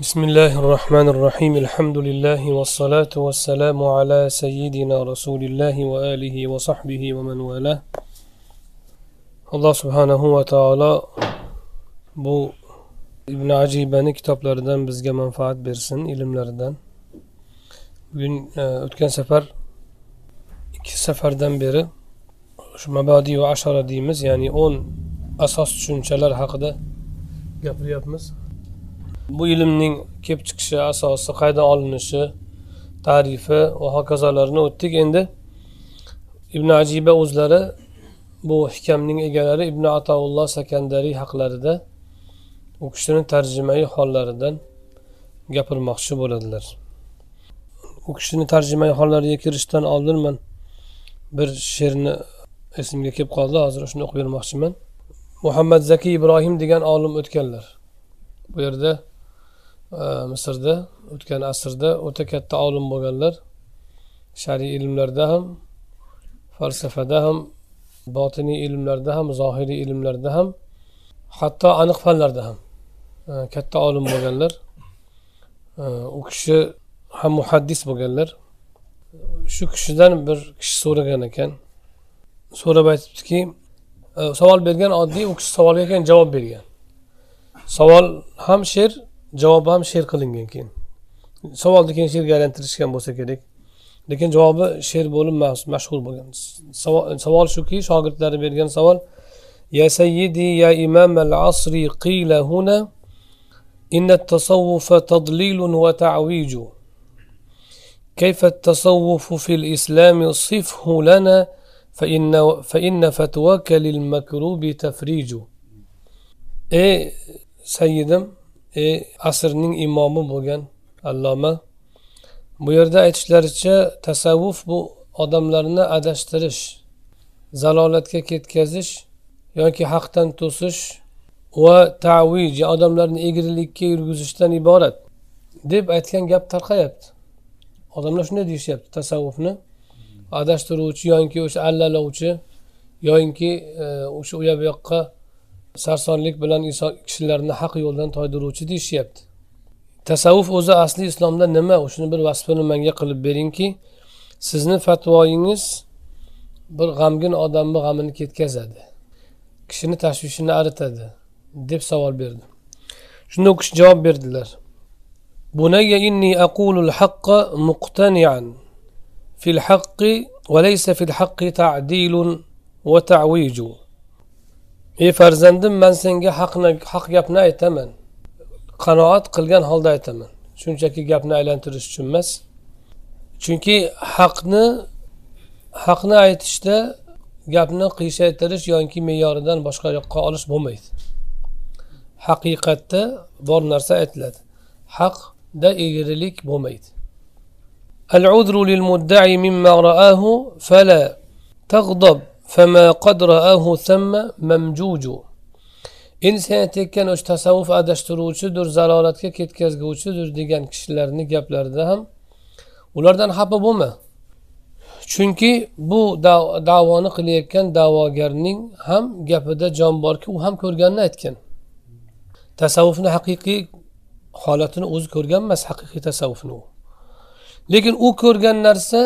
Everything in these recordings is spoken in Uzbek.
بسم الله الرحمن الرحيم الحمد لله والصلاة والسلام على سيدنا رسول الله وآله وصحبه ومن والاه الله سبحانه وتعالى بو ابن عجيباني كتاب لردن بزجا منفعة برسن إلم لردن بن أتكن سفر إكي سفر دن بيري شو مبادئ وعشرة ديمز يعني أون أساس شنشالر حقدا قبل يبمز bu ilmning kelib chiqishi asosi qayerdan olinishi tarifi va hokazolarni o'tdik. Endi ibn ajiba o'zlari bu hikamning egalari ibn ataulloh sakandariy haqlarida u kishini tarjimai hollaridan gapirmoqchi bo'ladilar. U kishini tarjimai hollariga kirishdan oldin man bir she'rni esimga kelib qoldi hozir shuni o'qib bermoqchiman. Muhammad zakiy ibrohim degan olim o'tganlar. Bu yerda Э, misrda o'tgan asrda o'ta katta olim bo'lganlar shariy ilmlarda ham falsafada ham botiniy ilmlarda ham zohiriy ilmlarda ham hatto aniq fanlarda ham e, katta olim bo'lganlar e, u kishi ham muhaddis bo'lganlar. Shu kishidan bir kishi so'ragan ekan. So'rab aytibdiki e, savol bergan oddiy u kishi savolga ekan javob bergan. Savol ham she'r javobi ham she'r qilingan keyin savolni keyin she'rga aylantirishgan bo'lsa kerak lekin javobi she'r bo'lib mas- mashhur bo'lgan savol shuki shogirdlari bergan savol يا سيدي يا إمام العصر قيل هنا إن التصوف تضليل وتعويج كيف التصوف في الإسلام صفه لنا فإن, فإن فتواك للمكروب تفريج إيه سيدم e, asrning imomi bo'lgan alloma bu yerda aytishlaricha tasavvuf bu odamlarni adashtirish zalolatga ketkazish yoki haqdan to'sish va tavij odamlarni egrilikka yurgizishdan iborat deb aytgan gap tarqayapti. Odamlar shunday deyishyapti tasavvufni adashtiruvchi yoki o'sha allalovchi yoki e, o'sha u yoq bu yoqqa sarsonlik bilan inson kishilarni haq yo'ldan toydiruvchi deyishyapti tasavvuf o'zi asli islomda nima shuni bir vasfini manga qilib beringki sizni fatvoyingiz bir g'amgin odamni g'amini ketkazadi kishini tashvishini aritadi deb savol berdi shunda u kishi javob berdilar بني إني أقول الحق مقتنعا في الحق وليس في الحق تعديل وتعويج ey farzandim man senga haqni haq gapni aytaman qanoat qilgan holda aytaman shunchaki gapni aylantirish uchun emas chunki haqni haqni aytishda gapni qiyshaytirish yoki me'yoridan boshqa yoqqa olish bo'lmaydi haqiqatda bor narsa aytiladi haqda egrilik bo'lmaydi العذر للمدعي مما رآه فلا تغضب فما قد رآه ثم ممجوج endi sen aytayotgan o'sha tasavvuf adashtiruvchidir zalolatga ketkazguvchidir degan kishilarni gaplarida ham ulardan xafa bo'lma chunki bu dav- davoni qilayotgan da'vogarning ham gapida jon borki u ham ko'rganini aytgan tasavvufni haqiqiy holatini o'zi ko'rgan emas haqiqiy tasavvufni u lekin u ko'rgan narsa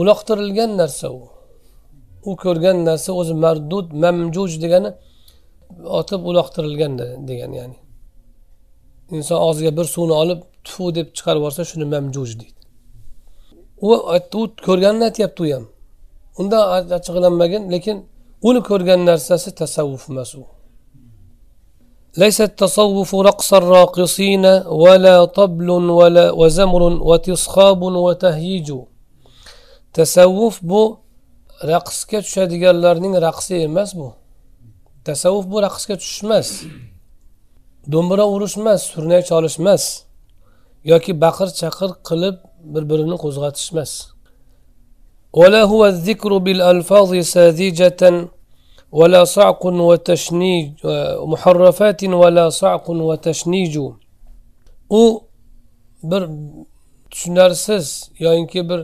uloqtirilgan narsa u u ko'rgan narsa o'zi mardud mamjuj degani otib uloqtirilgan de- degani ya'ni inson og'ziga bir suvni olib tfu deb chiqarib yuborsa shuni mamjuj deydi u aytdi u ko'rganini aytyapti u ham undan achchiqlanmagin lekin uni ko'rgan narsasi tasavvuf emas u ليس التصوف رقص الراقصين ولا طبل ولا وزمر وتصخاب وتهييج tasavvuf bu raqsga tushadiganlarning raqsi emas bu tasavvuf bu raqsga tushish emas do'mbira urish emas surnak cholish emas yoki baqir chaqir qilib bir birini qo'zg'atish emas ولا هو الذكر بالألفاظ ساذجة ولا صعق وتشنيج محرفات ولا صعق وتشنيج u bir tushunarsiz yoyinki bir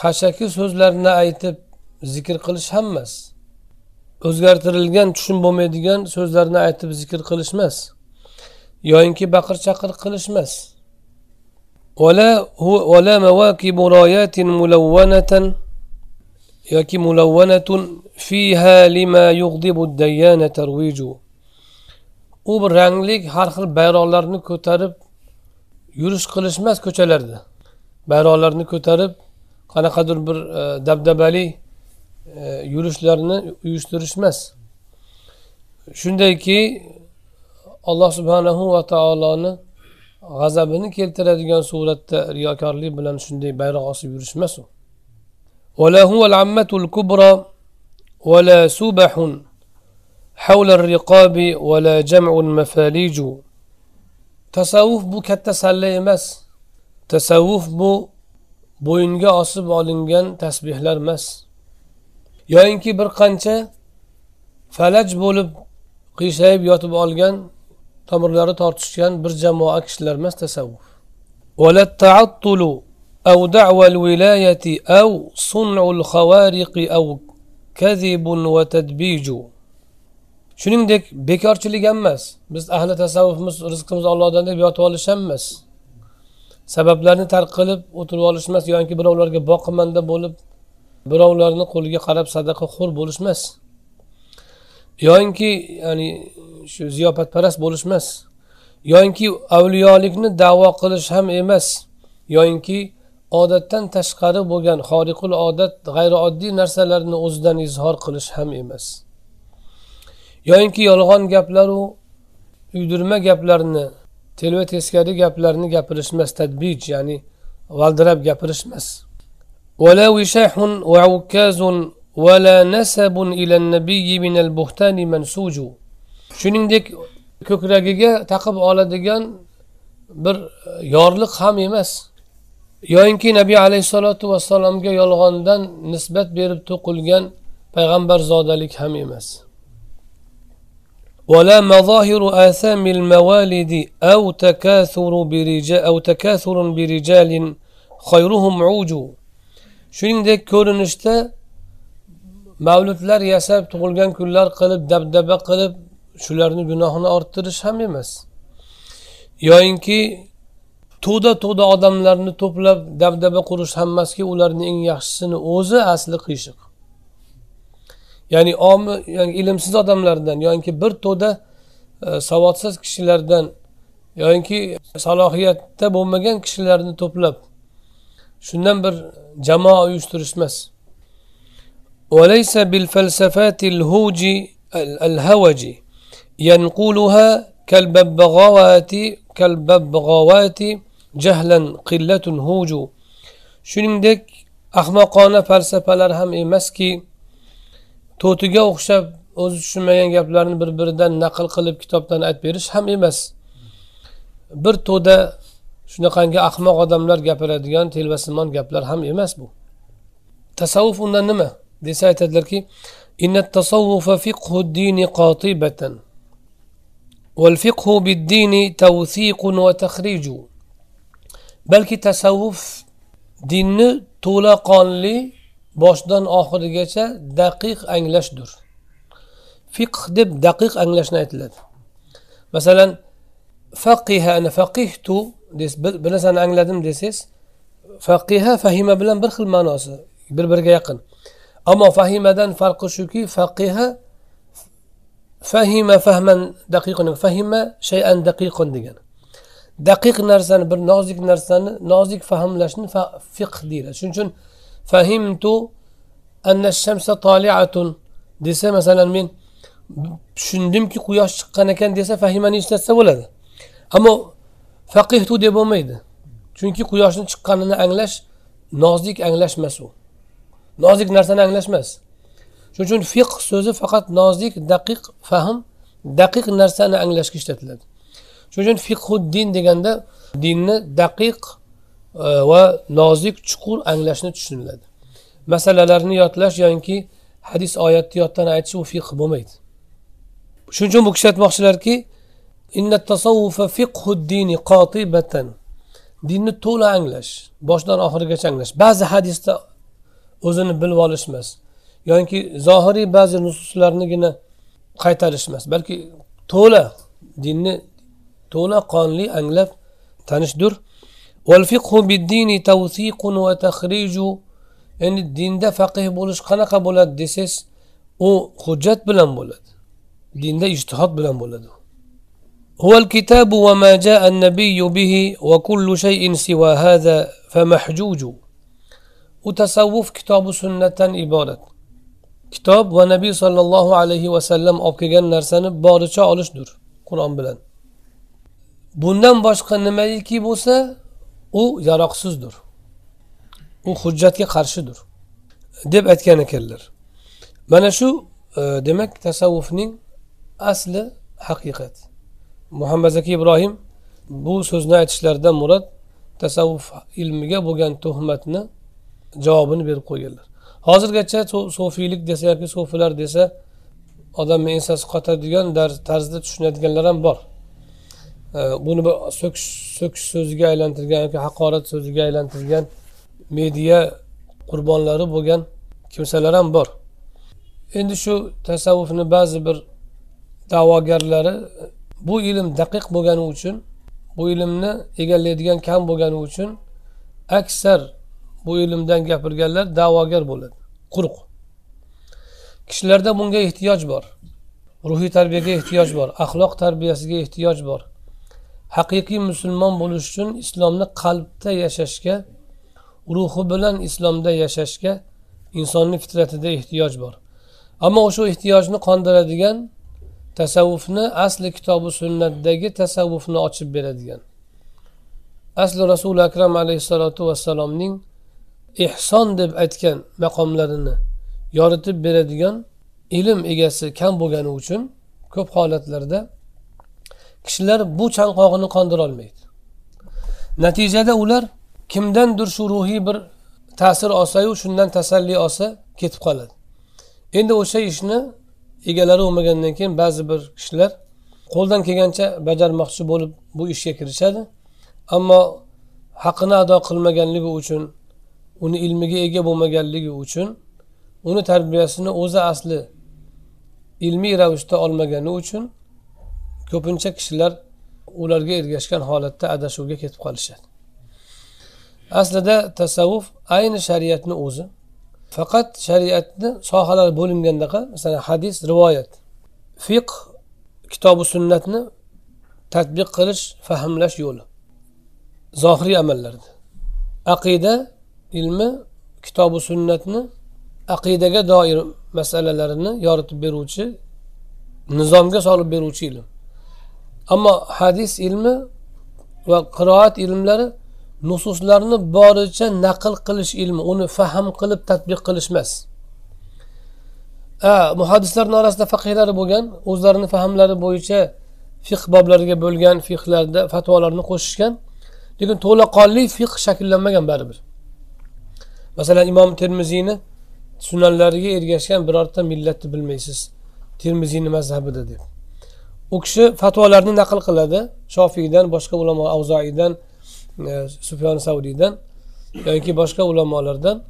xashaki so'zlarni aytib zikr qilish ham emas o'zgartirilgan tushun bo'lmaydigan so'zlarni aytib zikr qilish emas yoyinki baqir chaqir qilish emas yoki mulawwanatun fiha lima yughdibu dayyana tarwiju u bir ranglik har xil bayroqlarni ko'tarib yurish qilish emas ko'chalarda. Bayroqlarni ko'tarib qanaqadir bir e, dabdabali yurishlarni uyushtirish emas shundayki alloh subhanahu va taoloni g'azabini keltiradigan suratda riyokorlik bilan shunday bayroq osib yurish emas u ولا هو العمة الكبرى ولا سبح حول الرقاب ولا جمع مفاليج tasavvuf bu katta salla emas tasavvuf bu bo'yinga osib olingan tasbehlar emas yoyinki bir qancha falaj bo'lib qiyshayib yotib olgan tomirlari tortishgan bir jamoa kishilar emas tasavvuf أو دعوى الولاية أو صنع الخوارق أو كذب وتدبيج shuningdek bekorchilik ham emas biz ahli tasavvufimiz rizqimizni ollohdan deb yotib olish ham emas sabablarni tark qilib o'tirib olish emas yoki birovlarga boqimanda bo'lib birovlarni qo'liga qarab sadaqa xo'r bo'lish emas yoyinki ya'ni shu ziyofatparast bo'lish emas yoyinki avliyolikni davo qilish ham emas. Yoyinki odatdan tashqari bo'lgan xoriqul odat g'ayrioddiy narsalarni o'zidan izhor qilish ham emas. Yoyinki yolg'on gaplaru uydirma gaplarni telba teskari gaplarni gapirish emas tadbij ya'ni valdirab gapirish emas ولا وشاح وعكاز ولا نسب إلى النبي من البهتان منسوج. شنين ديك كوكراجيجا تقب على ديجان بر يارلق هم يمس. يوينكي نبي عليه الصلاة والسلام جا يلغندن نسبة بيربتو قلجان پیغمبر زادلك هم يمس. ولا مظاهر آثام الموالد أو تكاثر برجال أو تكاثر برجال خيرهم عوج. Shuningdek ko'rinishda mavludlar yasab tug'ilgan kunlar qilib dabdaba qilib shularni gunohini orttirish ham emas. Yoyinki to'da to'da odamlarni to'plab dabdaba qurish ham emaski ularni eng yaxshisini o'zi asli qiyshiq. Ya'ni omi yani ilmsiz odamlardan yoinki bir to'da e, savodsiz kishilardan yoinki salohiyatda bo'lmagan kishilarni to'plab shundan bir jamoa uyushtirish emas وليس بالفلسفات الهوج الهوج ينقلها كالببغاوات كالببغاوات jahlan qillatun huju shuningdek ahmoqona falsafalar ham emaski to'tiga o'xshab o'zi tushunmagan gaplarni bir biridan naql qilib kitobdan aytib berish ham emas bir to'da shunaqangi ahmoq odamlar gapiradigan telbasimon gaplar ham emas bu tasavvuf undan nima desa aytadilarki والفقه بالدين توثيق وتخريج balki tasavvuf dinni to'laqonli boshidan oxirigacha daqiq anglashdir fiqh deb daqiq anglashni aytiladi masalan faqiha faqihtu bir narsani angladim desangiz faqiha fahima bilan bir xil ma'nosi bir biriga yaqin ammo fahimadan farqi shuki faqiha fahima fahman daqiqun fahima shayan daqiqun degani daqiq narsani bir nozik narsani nozik fahmlashni fiqh deyiladi shuning uchun fahimtu anna shamsa toliatun desa masalan men tushundimki quyosh chiqqan ekan desa fahimani ishlatsa bo'ladi ammo faqihtu deb bo'lmaydi. Chunki quyoshni chiqqanini anglash nozik anglash emas u. Nozik narsani anglash emas. Shuning uchun fiqh so'zi faqat nozik daqiq fahm daqiq narsani anglashga ishlatiladi. Shuning uchun fiqhuddin deganda dinni daqiq e, va nozik chuqur anglashni tushuniladi. Masalalarni yodlash yoki hadis oyatni yoddan aytish u fiqh bo'lmaydi. Shuning uchun bu kishi aytmoqchilarki inna tasavvufa fiqhuddini qotibatan dinni to'la anglash boshidan oxirigacha anglash. Ba'zi hadisda o'zini bilib olish emas yoki zohiriy ba'zi nususlarnigina qaytarish emas balki to'la dinni to'la qonli anglab tanishdir. Ya'ni dinda faqih bo'lish qanaqa bo'ladi desangiz u hujjat bilan bo'ladi. Dinda ijtihod bilan bo'ladi. هو الكتاب وما جاء النبي به وكل شيء سوى هذا فمحجوج وتصوف كتاب سنة iborat kitob va nabiy sollallohu alayhi vasallam olib kelgan narsani boricha olishdir qur'on bilan bundan boshqa nimaiki bo'lsa u yaroqsizdir u hujjatga qarshidir deb aytgan ekanlar mana shu e, demak tasavvufning asli haqiqat muhammad zaki ibrohim bu so'zni aytishlaridan murod tasavvuf ilmiga bo'lgan tuhmatni javobini berib qo'yganlar. Hozirgacha sofiylik desa yoki sofilar desa odamni ensasi qotadigan tarzda tushunadiganlar ham bor. Buni bir so'kish so'kish so'ziga aylantirgan yoki haqorat so'ziga aylantirgan media qurbonlari bo'lgan kimsalar ham bor. Endi shu tasavvufni ba'zi bir da'vogarlari bu ilm daqiq bo'lgani uchun bu ilmni egallaydigan kam bo'lgani uchun aksar bu ilmdan gapirganlar da'vogar bo'ladi quruq. Kishilarda bunga ehtiyoj bor ruhiy tarbiyaga ehtiyoj bor axloq tarbiyasiga ehtiyoj bor. Haqiqiy musulmon bo'lish uchun islomni qalbda yashashga ruhi bilan islomda yashashga insonni fitratida ehtiyoj bor. Ammo o'sha ehtiyojni qondiradigan tasavvufni asli kitobi sunnatdagi tasavvufni ochib beradigan. Asli rasuli akram alayhissalotu vassalomning ehson deb aytgan maqomlarini yoritib beradigan ilm egasi kam bo'lgani uchun ko'p holatlarda kishilar bu chanqog'ini qondirolmaydi natijada ular kimdandir shu ruhiy bir ta'sir olsayu shundan tasalli olsa ketib qoladi. Endi o'sha ishni egalari bo'lmagandan keyin ba'zi bir kishilar qo'ldan kelgancha bajarmoqchi bo'lib bu ishga kirishadi. Ammo haqini ado qilmaganligi uchun uni ilmiga ega bo'lmaganligi uchun uni tarbiyasini o'zi asli ilmiy ravishda olmagani uchun ko'pincha kishilar ularga ergashgan holatda adashuvga ketib qolishadi. Aslida tasavvuf ayni shariatni o'zi faqat shariatni sohalari bo'linganda masalan hadis rivoyat. Fiqh kitobi sunnatni tadbiq qilish fahmlash yo'li. Zohiriy amallarda aqida ilmi kitobi sunnatni aqidaga doir masalalarini yoritib beruvchi nizomga solib beruvchi ilm. Ammo hadis ilmi va qiroat ilmlari nususlarni boricha naql qilish ilmi uni fahm qilib tadbiq qilish emas. Muhaddislarni orasida faqihlari bo'lgan o'zlarini fahmlari bo'yicha fiq boblariga bo'lgan fiqlarda fatvolarni qo'shishgan lekin to'laqonli fiq shakllanmagan baribir. Masalan imom termiziyni sunanlariga ergashgan birorta millatni bilmaysiz termiziyni mazhabida deb. U kishi fatvolarni naql qiladi shofiydan boshqa ulamo avzoiydan E, sufyon saudiydan yoki boshqa ulamolardan.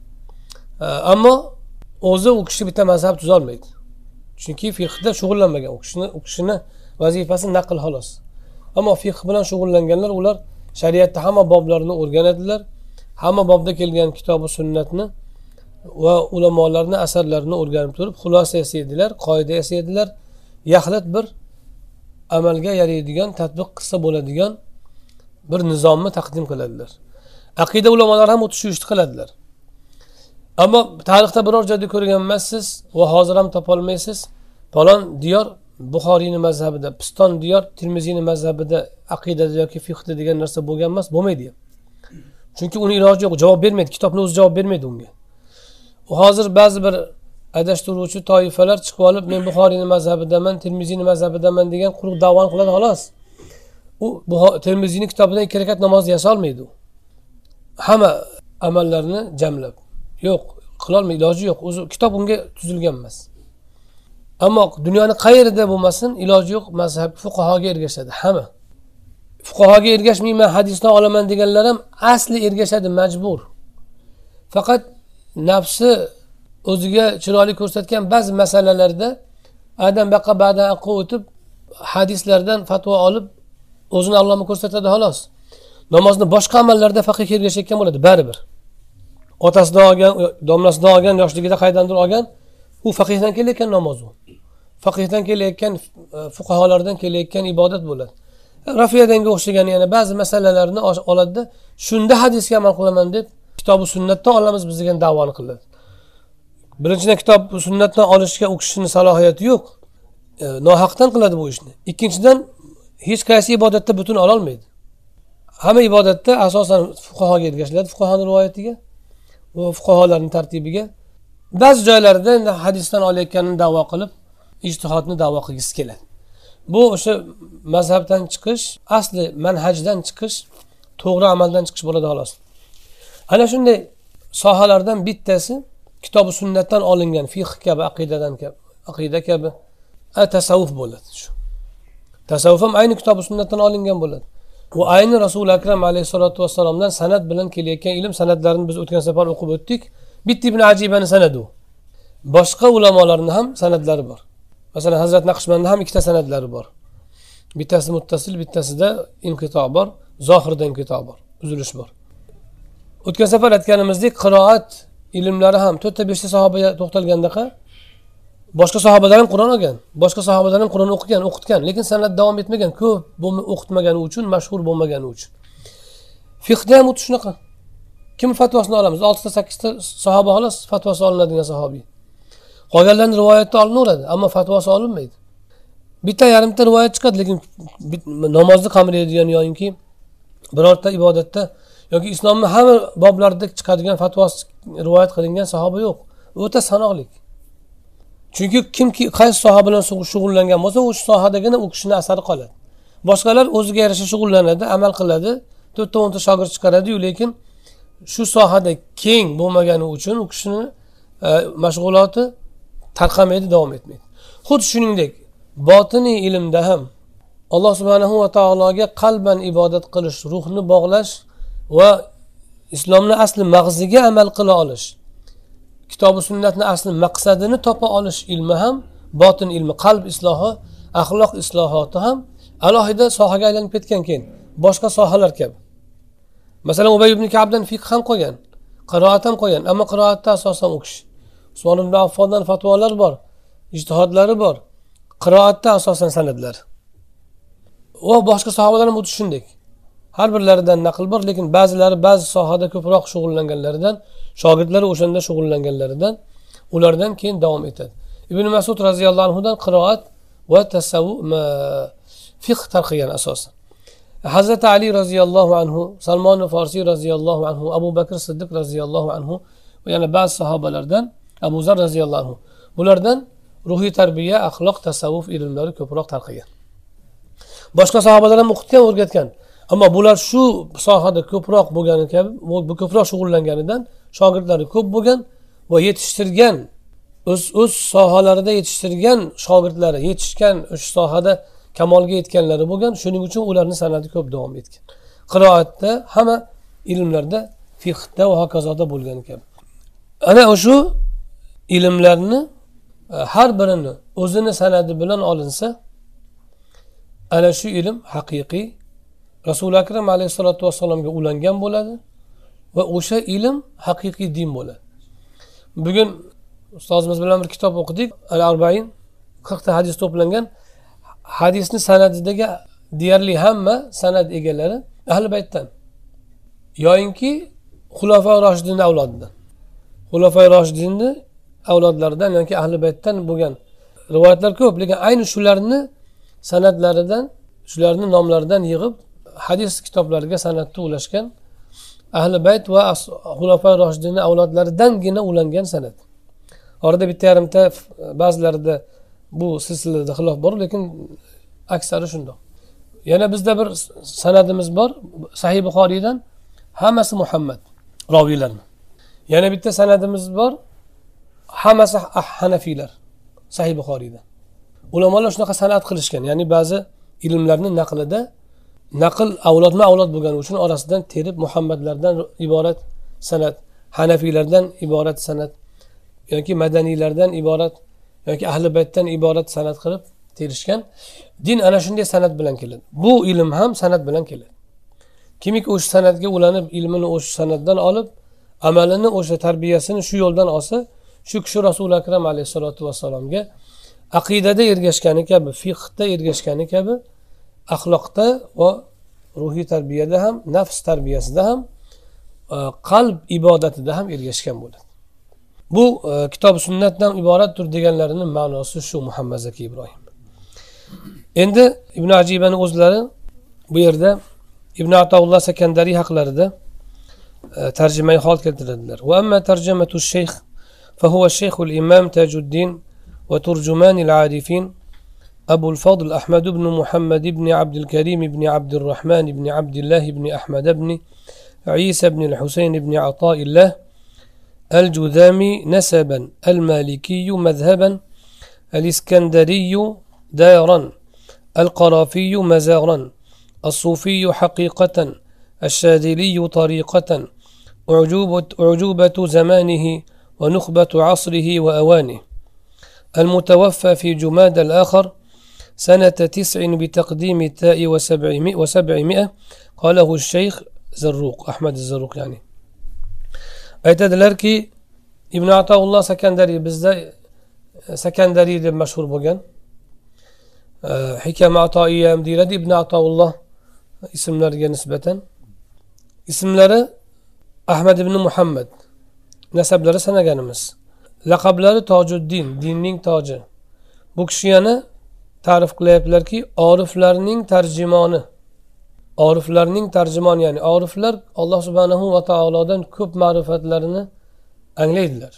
E, ammo o'zi u kishi bitta mazhab tuzolmaydi. Chunki fiqda shug'ullanmagan u kishini u kishini vazifasi naql xolos. Ammo fiqh bilan shug'ullanganlar ular shariatni hamma boblarini o'rganadilar hamma bobda kelgan kitobi sunnatni va ulamolarni asarlarini o'rganib turib xulosa yasaydilar qoida yasaydilar. Yaxlit bir amalga yaraydigan tadbiq qilsa bo'ladigan bir nizomni taqdim qiladilar. Aqida ulamolari ham shu ishni qiladilar. Ammo tarixda biror joyda ko'rgan emassiz va hozir ham topolmaysiz falon diyor buxoriyni mazhabida piston diyor termiziyni mazhabida aqidada yoki fiqda degan narsa bo'lgan emas bo'lmaydi ham. Chunki uni iloji yo'q javob bermaydi kitobni o'zi javob bermaydi unga. Hozir ba'zi bir adashtiruvchi toifalar chiqib olib men buxoriyni mazhabidaman termiziyni mazhabidaman degan quruq davoni qiladi xolos. U termiziyni kitobida ikki rakat namozni yasolmaydi u. Hamma amallarni jamlab. Yo'q qilolmaydi iloji yo'q. O'zi kitob unga tuzilgan emas. Ammo dunyoni qayerida bo'lmasin iloji yo'q mazhab fuqahoga ergashadi hamma. Fuqahoga ergashmayman hadisdan olaman deganlar ham asli ergashadi majbur. Faqat nafsi o'ziga chiroyli ko'rsatgan ba'zi masalalarda adam baqa bada o'tib hadislardan fatvo olib o'zini alloma ko'rsatadi xolos. Namozni boshqa amallarda faqih ergashayotgan bo'ladi baribir. Otasidan olgan domlasidan olgan yoshligida qaydandir olgan u faqihdan kelayotgan namoz u. Faqihdan kelayotgan e, fuqarolardan kelayotgan ibodat bo'ladi. Rafiyadanga o'xshagan yana ba'zi masalalarni oladida shunda hadisga amal qilaman deb kitobi sunnatdan olamiz biz degan davoni qiladi. Birinchidan kitob sunnatdan olishga u kishini salohiyati yo'q. E, nohaqdan qiladi bu ishni. Ikkinchidan hech qaysi ibodatda butun ololmaydi. Hamma ibodatda asosan fuqaroga ergashiladi fuqaroni rivoyatiga va fuqarolarni tartibiga. Ba'zi joylarda endi hadisdan olayotganini davo qilib ijtihodni davo qilgisi keladi. Bu o'sha mazhabdan chiqish asli manhajdan chiqish to'g'ri amaldan chiqish bo'ladi xolos. Ana shunday sohalardan bittasi kitobi sunnatdan olingan fiqh kabi aqidadan kabi aqida kabi tasavvuf bo'ladi shu. Tasavvuf ham ayni kitobi sunnatdan olingan bo'ladi. U ayni rasuli akram alayhissalotu vassalomdan san'at bilan kelayotgan ilm san'atlarini biz o'tgan safar o'qib o'tdik. Bitta ibn ajibani san'ati u. Boshqa ulamolarni ham san'atlari bor. Masalan hazrat naqshbandni ham ikkita san'atlari bor. Bittasi muttasil bittasida inqito bor zohirda inqito bor uzilish bor. O'tgan safar aytganimizdek qiroat ilmlari ham to'rtta beshta sahobaga to'xtalgandaqa boshqa sahobalar ham qur'on olgan boshqa sahobalar ham qur'on o'qigan o'qitgan. Lekin san'at davom etmagan. Ko'p o'qitmagani uchun mashhur bo'lmagani uchun. Fiqda ham xuddi shunaqa. Kim fatvosini olamiz? Oltita sakkizta sahoba xolos fatvosi olinadigan sahobiy. Qolganlarni rivoyatda olinaveradi ammo fatvosi olinmaydi. Bitta yarimta rivoyat chiqadi lekin namozni qamraydigan yoyinki birorta ibodatda yoki islomni hamma boblarida chiqadigan fatvosi rivoyat qilingan sahoba yo'q. O'ta sanoqli chunki kimki qaysi soha bilan shug'ullangan bo'lsa o'sha sohadagina u kishini asari qoladi. Boshqalar o'ziga yarasha shug'ullanadi amal qiladi to'rtta o'nta shogird chiqaradiyu lekin shu sohada keng bo'lmagani uchun u kishini e, mashg'uloti tarqamaydi davom etmaydi. Xuddi shuningdek botiniy ilmda ham alloh subhanahu va taologa qalban ibodat qilish ruhni bog'lash va islomni asli mag'ziga amal qila olish kitobi sunnatni asli maqsadini topa olish ilmi ham botin ilmi qalb islohi axloq islohoti ham alohida sohaga aylanib ketgan keyin boshqa sohalar kabi. Masalan ubay ibn kabdan fiq ham qo'ygan qiroat ham qo'ygan ammo qiroatda asosan u kishi. Usmon ibn affondan fatvolar bor ijtihodlari bor qiroatda asosan san'atlar. Va boshqa sahobalar ham xuddi shunday har birlaridan naql bor lekin ba'zilari ba'zi sohada ko'proq shug'ullanganlaridan shogirdlari o'shanda shug'ullanganlaridan ulardan keyin davom etadi. Ibn masud roziyallohu anhudan qiroat va tasavvu fiqh tarqigan asosan hazrati ali roziyallohu anhu salmon forsiy roziyallohu anhu abu bakr siddiq roziyallohu anhu va yana ba'zi sahobalardan abu zar roziyallohu anhu. Bulardan ruhiy tarbiya axloq tasavvuf ilmlari ko'proq tarqagan boshqa sahobalar ham o'qitgan o'rgatgan. Ammo bular shu sohada ko'proq bo'lgani kabi ko'proq shug'ullanganidan shogirdlari ko'p bo'lgan va yetishtirgan o'z o'z sohalarida yetishtirgan shogirdlari yetishgan o'sha sohada kamolga yetganlari bo'lgan shuning uchun ularni san'ati ko'p davom etgan. Qiroatda hamma ilmlarda fiqda va hokazoda bo'lgani kabi. Ana shu ilmlarni e, har birini o'zini san'ati bilan olinsa ana shu ilm haqiqiy rasuli akram alayhissalotu vassalomga ulangan bo'ladi va o'sha ilm haqiqiy din bo'ladi. Bugun ustozimiz bilan bir kitob o'qidik al arbain qirqta hadis to'plangan. Hadisni san'atidagi deyarli hamma san'at egalari ahli baytdan. Yoyinki xulofa roshidinni avlodidan. Xulofa roshidinni avlodlaridan yoki ahli baytdan bo'lgan rivoyatlar ko'p lekin ayni shularni san'atlaridan shularni nomlaridan yig'ib hadis kitoblariga san'atni ulashgan ahli bayt va xulofa roshidini avlodlaridangina ulangan san'at. Orada bitta yarimta ba'zilarida bu silsilada xilof bor lekin aksari shundoq. Yana bizda bir san'atimiz bor sahih buxoriydan hammasi muhammad roviylarni. Yana bitta san'atimiz bor hammasi hanafiylar sahih buxoriydan ulamolar shunaqa san'at qilishgan ya'ni ba'zi ilmlarni naqlida naql avlodma avlod bo'lgani uchun orasidan terib muhammadlardan iborat san'at hanafiylardan iborat san'at yoki madaniylardan iborat yoki ahli baytdan iborat san'at qilib terishgan. Din ana shunday san'at bilan keladi. Bu ilm ham san'at bilan keladi. Kimiki o'sha san'atga ulanib ilmini o'sha san'atdan olib amalini o'sha tarbiyasini shu yo'ldan olsa shu kishi rasuli akram alayhissalotu vassalomga aqidada ergashgani kabi fiqda ergashgani kabi axloqda va ruhiy tarbiyada ham nafs tarbiyasida ham e, qalb ibodatida ham ergashgan bo'ladi bu e, kitob sunnatdan iboratdir deganlarini ma'nosi shu muhammad zaki ibrohim endi ibn ajibani o'zlari bu yerda ibn ataulloh sakandariy haqlarida e, tarjimai hol keltiradilar وأما ترجمة الشيخ فهو الشيخ الإمام تاج الدين وترجمان العارفين أبو الفضل أحمد بن محمد بن عبد الكريم بن عبد الرحمن بن عبد الله بن أحمد بن عيسى بن الحسين بن عطاء الله الجذامي نسبا المالكي مذهبا الإسكندري دارا القرافي مزارا الصوفي حقيقة الشاذلي طريقة أعجوبة, أعجوبة زمانه ونخبة عصره وأوانه. المتوفى في جماد الآخر سنة تسع بتقديم التاء وسبعمائة, وسبعمائة قاله الشيخ زروق أحمد الزروق يعني aytadilarki ibn ataulloh sakandariy bizda sakandariy deb mashhur bo'lgan hikama atoiy ham deyiladi ibn ataulloh ismlariga nisbatan ismlari ahmad ibn muhammad nasablari sanaganimiz laqablari tojuddin dinning toji bu kishi yana ta'rif qilyaptilarki oriflarning tarjimoni oriflarning tarjimoni ya'ni oriflar alloh subhanahu va taolodan ko'p ma'rifatlarini anglaydilar.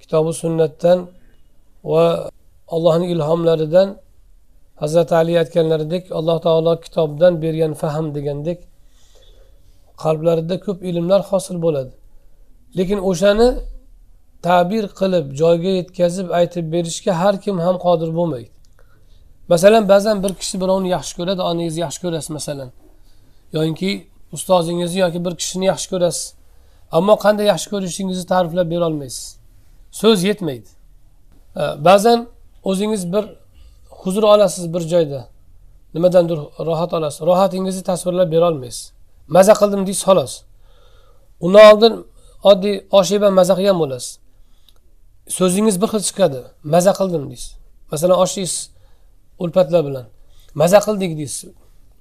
Kitobi sunnatdan va allohning ilhomlaridan hazrati ali aytganlaridek alloh taolo kitobdan bergan fahm degandek qalblarida ko'p ilmlar hosil bo'ladi. Lekin o'shani ta'bir qilib joyga yetkazib aytib berishga har kim ham qodir bo'lmaydi. Masalan ba'zan bir kishi birovni yaxshi ko'radi onangizni yaxshi ko'rasiz masalan. Yoinki ustozingizni yoki bir kishini yaxshi ko'rasiz. Ammo qanday yaxshi ko'rishingizni ta'riflab berolmaysiz so'z yetmaydi. Ba'zan o'zingiz bir huzur olasiz bir joyda. Nimadandir rohat olasiz. Rohatingizni tasvirlab berolmaysiz maza qildim deysiz xolos. Undan oldin oddiy osh yeb maza qilgan bo'lasiz. So'zingiz bir xil chiqadi. Maza qildim deysiz. Masalan osh yeysiz ulpatlar bilan. Maza qildik deysiz.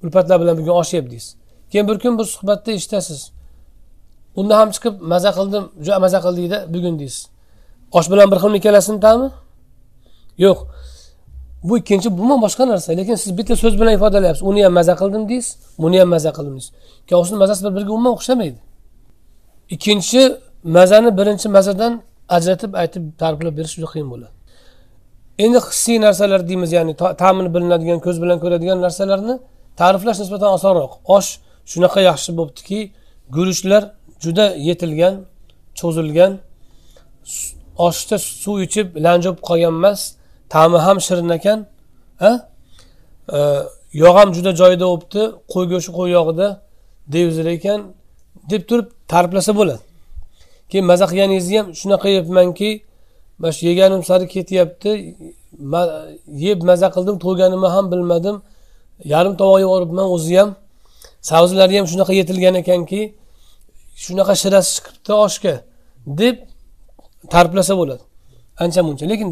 Ulpatlar bilan bugun osh yeb deysiz keyin bir kun bir suhbatda eshitasiz. Unda ham chiqib maza qildim juda maza qildikda bugun deysiz. Osh bilan bir xilmi ikkalasini ta'mi yo'q. Bu ikkinchi bu boshqa narsa lekin siz bitta so'z bilan ifodalayapsiz. Uni ham maza qildim deysiz buni ham maza qildim deysiz. Ikkovsini mazasi bir biriga umuman o'xshamaydi. Ikkinchi mazani birinchi mazadan ajratib aytib ta'riflab berish juda qiyin bo'ladi. Endi hissiy narsalar deymiz ya'ni ta'mini bilinadigan ko'z bilan ko'radigan narsalarni ta'riflash nisbatan osonroq. Osh shunaqa yaxshi bo'libdiki guruchlar juda yetilgan cho'zilgan. Oshda suv ichib lanjib qolgan emas ta'mi ham shirin ekan e, yog' ham juda joyida bo'libdi qo'y go'shti qo'y yog'ida devzir ekan deb turib ta'riflasa bo'ladi. Keyin maza qilganingizni ham shunaqa yeyapmanki mana shu yeganim sari ketyapti. Yeb maza qildim to'yganimni ham bilmadim. Yarim tovoq yuboribman o'zi ham. Sabzilari ham shunaqa yetilgan ekanki shunaqa shirasi chiqibdi oshga deb ta'riflasa bo'ladi. Ancha muncha. Lekin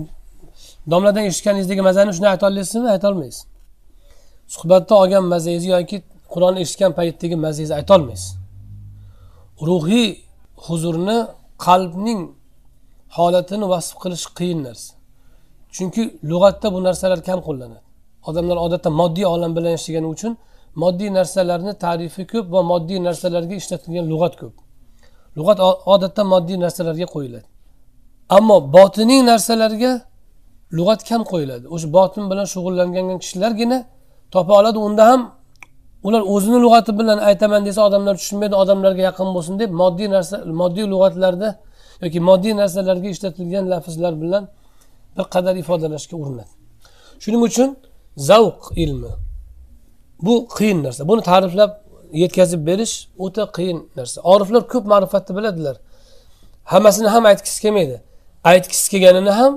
domladan eshitganingizdagi mazani shuni ayta olasizmi? Aytolmaysiz suhbatda olgan mazangizni yoki qur'onni eshitgan paytdagi mazangizni aytolmaysiz ruhiy huzurni qalbning holatini vasf qilish qiyin narsa. Chunki lug'atda bu narsalar kam qo'llanadi. Odamlar odatda moddiy olam bilan yashagani uchun moddiy narsalarni tarifi ko'p va moddiy narsalarga ishlatilgan lug'at ko'p. Lug'at odatda moddiy narsalarga qo'yiladi. Ammo botiniy narsalarga lug'at kam qo'yiladi. O'sha botin bilan shug'ullangan kishilargina topa oladi unda ham ular o'zini lug'ati bilan aytaman desa odamlar tushunmaydi odamlarga yaqin bo'lsin deb moddiy narsa moddiy lug'atlarda yoki moddiy narsalarga ishlatilgan lafzlar bilan bir qadar ifodalashga urinadi. Shuning uchun zavq ilmi bu qiyin narsa. Buni ta'riflab yetkazib berish o'ta qiyin narsa. Oriflar ko'p ma'rifatni biladilar. Hammasini ham aytgisi kelmaydi. Aytgisi kelganini ham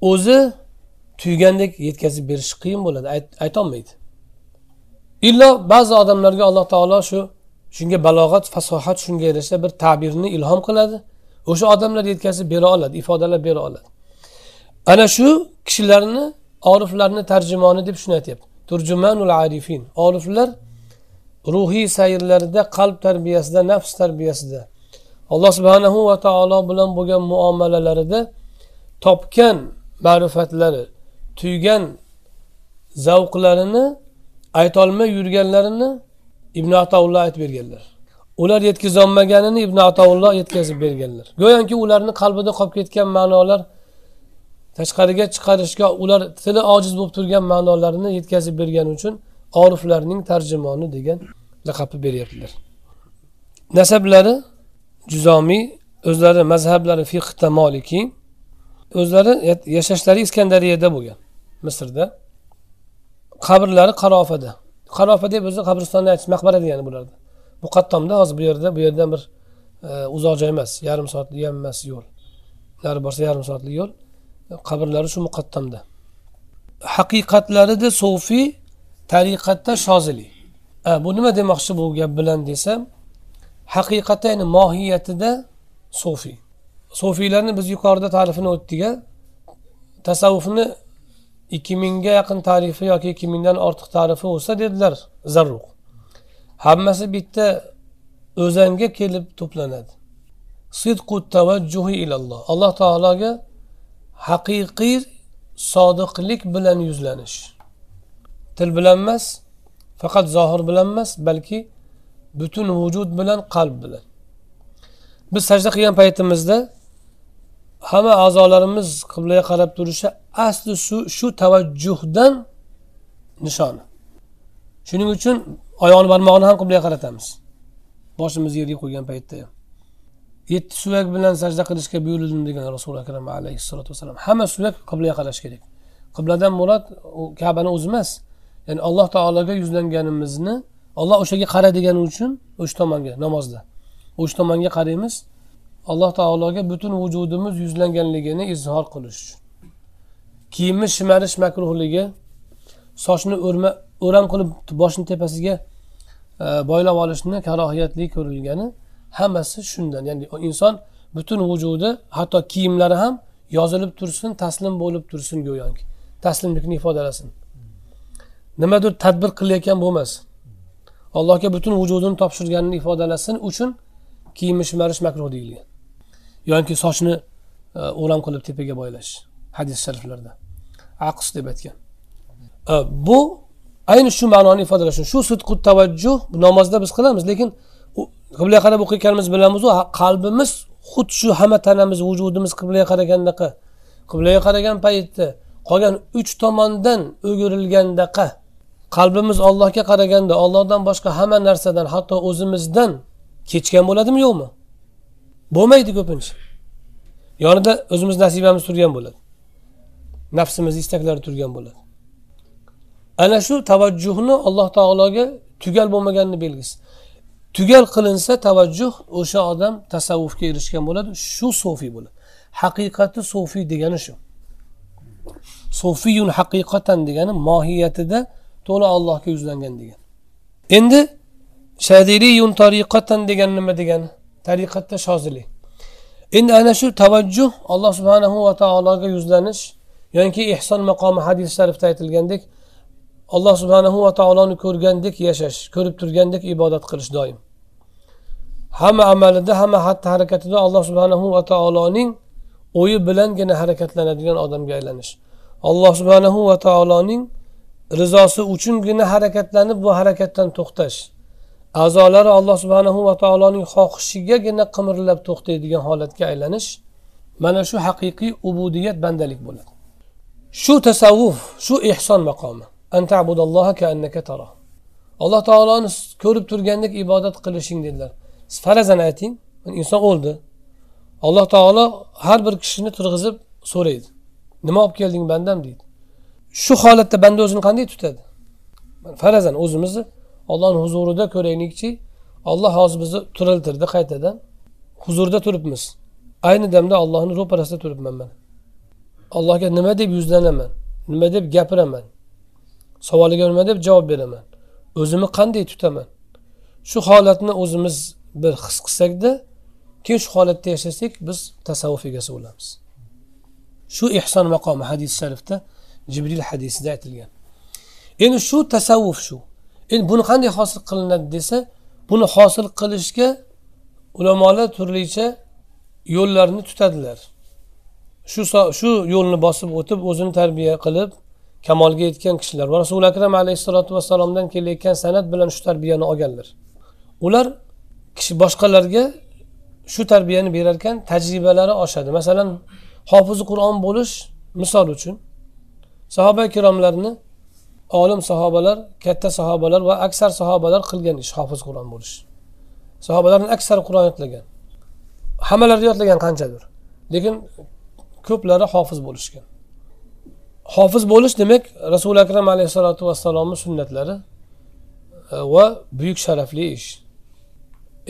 o'zi tuygandek yetkazib berish qiyin bo'ladi. Aytolmaydi. Illo ba'zi odamlarga alloh taolo shu shunga balog'at fasohat shunga yarasha bir ta'birni ilhom qiladi. O'sha odamlar yetkazib bera oladi ifodalab bera oladi. Ana shu kishilarni oriflarni tarjimoni deb shuni aytyapti. Turjumanul arifin. Oriflar ruhiy sayrlarida qalb tarbiyasida nafs tarbiyasida alloh subhanahu va taolo bilan bo'lgan muomalalarida topgan ma'rifatlari tuygan zavqlarini aytolmay yurganlarini ibn ataulloh aytib berganlar. Ular yetkazolmaganini ibn ataulloh yetkazib berganlar. Go'yoki ularni qalbida qolib ketgan ma'nolar tashqariga chiqarishga ular tili ojiz bo'lib turgan ma'nolarini yetkazib bergani uchun oriflarning tarjimoni degan laqabni beryaptilar. Nasablari juzomiy o'zlari mazhablari fiqda moliki o'zlari yashashlari iskandariyada bo'lgan misrda. Qabrlari qarofada. Qarofa deb o'zi qabristonni aytish maqbara degani bularni muqattomda hozir bu yerda bu yerdan bir e, uzoq joy emas yarim soatlik ham emas yo'l. Nari borsa yarim soatlik yo'l. Qabrlari shu muqattamda haqiqatlarida sofiy tariqatda shozili. Bu nima demoqchi bu gap bilan desam haqiqatda ya'ni mohiyatida sofiy sofiylarni biz yuqorida ta'rifini o'tdik tasavvufni ikki mingga yaqin tarifi yoki ikki mingdan ortiq tarifi bo'lsa dedilar zarruq. Hammasi bitta o'zanga kelib to'planadi. Sidqu tavajjuhi ilalloh. Alloh taologa haqiqiy sodiqlik bilan yuzlanish. Til bilan emas faqat zohir bilan emas balki butun vujud bilan qalb bilan. Biz sajda qilgan paytimizda hamma a'zolarimiz qiblaga qarab turishi asli shu shu tavajjuhdan nishoni. Shuning uchun oyoqni barmog'ini ham qiblaga qaratamiz. Boshimizni yerga qo'ygan paytda ham. Yetti suyak bilan sajda qilishga buyurildim degan rasuli akram alayhissalotu vassalam. Hamma suyak qiblaga qarash kerak. Qibladan murod u kabani o'zi emas. Ya'ni alloh taologa yuzlanganimizni olloh o'shaga qara degani uchun o'sha tomonga namozda. O'sha tomonga qaraymiz. Alloh taologa butun vujudimiz yuzlanganligini izhor qilish kiyimni shimarish makruhligi sochni o'rma o'ram qilib boshni tepasiga boylab olishni karohiyatli ko'rilgani hammasi shundan. Ya'ni inson butun vujudi hatto kiyimlari ham yozilib tursin taslim bo'lib tursin go'yoki. Taslimlikni ifodalasin. Nimadir tadbir qilayotgan bo'lmasin allohga butun vujudini topshirganini ifodalasin uchun kiyimni shimarish makruh deyilgan. Yoki sochni e, o'ram qilib tepaga boylash. Hadis shariflarda. Aqs deb aytgan. E, bu ayni shu ma'noni ifodalash shu sidqu tavajjuh namozda biz qilamiz lekin qiblaga qarab o'qiyotganimiz bilamizu qalbimiz xuddi shu hamma tanamiz vujudimiz qiblaga qaragandaqa qiblaga qaragan paytda qolgan uch tomondan o'girilgandaqa qalbimiz ollohga qaraganda ollohdan boshqa hamma narsadan hatto o'zimizdan kechgan bo'ladimi yo'qmi? Bo'lmaydi ko'pincha. Yonida o'zimiz nasibamiz turgan bo'ladi. Nafsimiz istaklari turgan bo'ladi. Ana shu tavajjuhni alloh taologa tugal bo'lmaganini belgisi. Tugal qilinsa tavajjuh o'sha odam tasavvufga erishgan bo'ladi shu sofiy bo'ladi. Haqiqati sofiy degani shu. Sofiyun haqiqatan degani mohiyatida to'la allohga yuzlangan degan endi shadiriyun tariqatan degani nima degani? Tariqatda shozilik endi ana shu tavajjuh alloh subhanahu va taologa yuzlanish yoki ehson maqomi hadis sharifda aytilgandek alloh subhanahu va taoloni ko'rgandek yashash ko'rib turgandek ibodat qilish doim. Hamma amalida hamma xatti harakatida alloh subhanahu va taoloning o'yi bilangina harakatlanadigan odamga aylanish. Alloh subhanahu va taoloning rizosi uchungina harakatlanib bu harakatdan to'xtash. A'zolari alloh subhanahu va taoloning xohishigagina qimirlab to'xtaydigan holatga aylanish mana shu haqiqiy ubudiyat bandalik bo'ladi. Shu tasavvuf shu ehson maqomi. Alloh taoloni ko'rib turgandek ibodat qilishing dedilar. Farazan ayting inson o'ldi. Alloh taolo har bir kishini turg'izib so'raydi. Nima olib kelding bandam? deydi. Shu holatda banda o'zini qanday tutadi? Farazan o'zimizni ollohni huzurida ko'raylikchi olloh hozir bizni tiriltirdi qaytadan huzurda turibmiz. Ayni damda ollohni ro'parasida turibman man allohga nima deb yuzlanaman nima deb gapiraman savoliga nima deb javob beraman? O'zimni qanday tutaman? Shu holatni o'zimiz bir his qilsakda keyin shu holatda yashasak biz tasavvuf egasi bo'lamiz. Shu ehson maqomi hadis sharifda jibril hadisida aytilgan. Endi shu tasavvuf shu. Endi buni qanday hosil qilinadi desa buni hosil qilishga ulamolar turlicha yo'llarni tutadilar. Shu shu yo'lni bosib o'tib o'zini tarbiya qilib kamolga yetgan kishilar va rasuli akram alayhissalotu vassalomdan kelayotgan san'at bilan shu tarbiyani olganlar. Ular kishi boshqalarga shu tarbiyani berarkan tajribalari oshadi. Masalan hofizi qur'on bo'lish misol uchun sahoba ikromlarni olim sahobalar katta sahobalar va aksar sahobalar qilgan ish hofiz qur'on bo'lish. Sahobalarni aksari qur'on yodlagan. Hammalari yodlagan qanchadir. Lekin ko'plari hofiz bo'lishgan. Hofiz bo'lish demak rasuli akram alayhissalotu vassalomni sunnatlari e, va buyuk sharafli ish.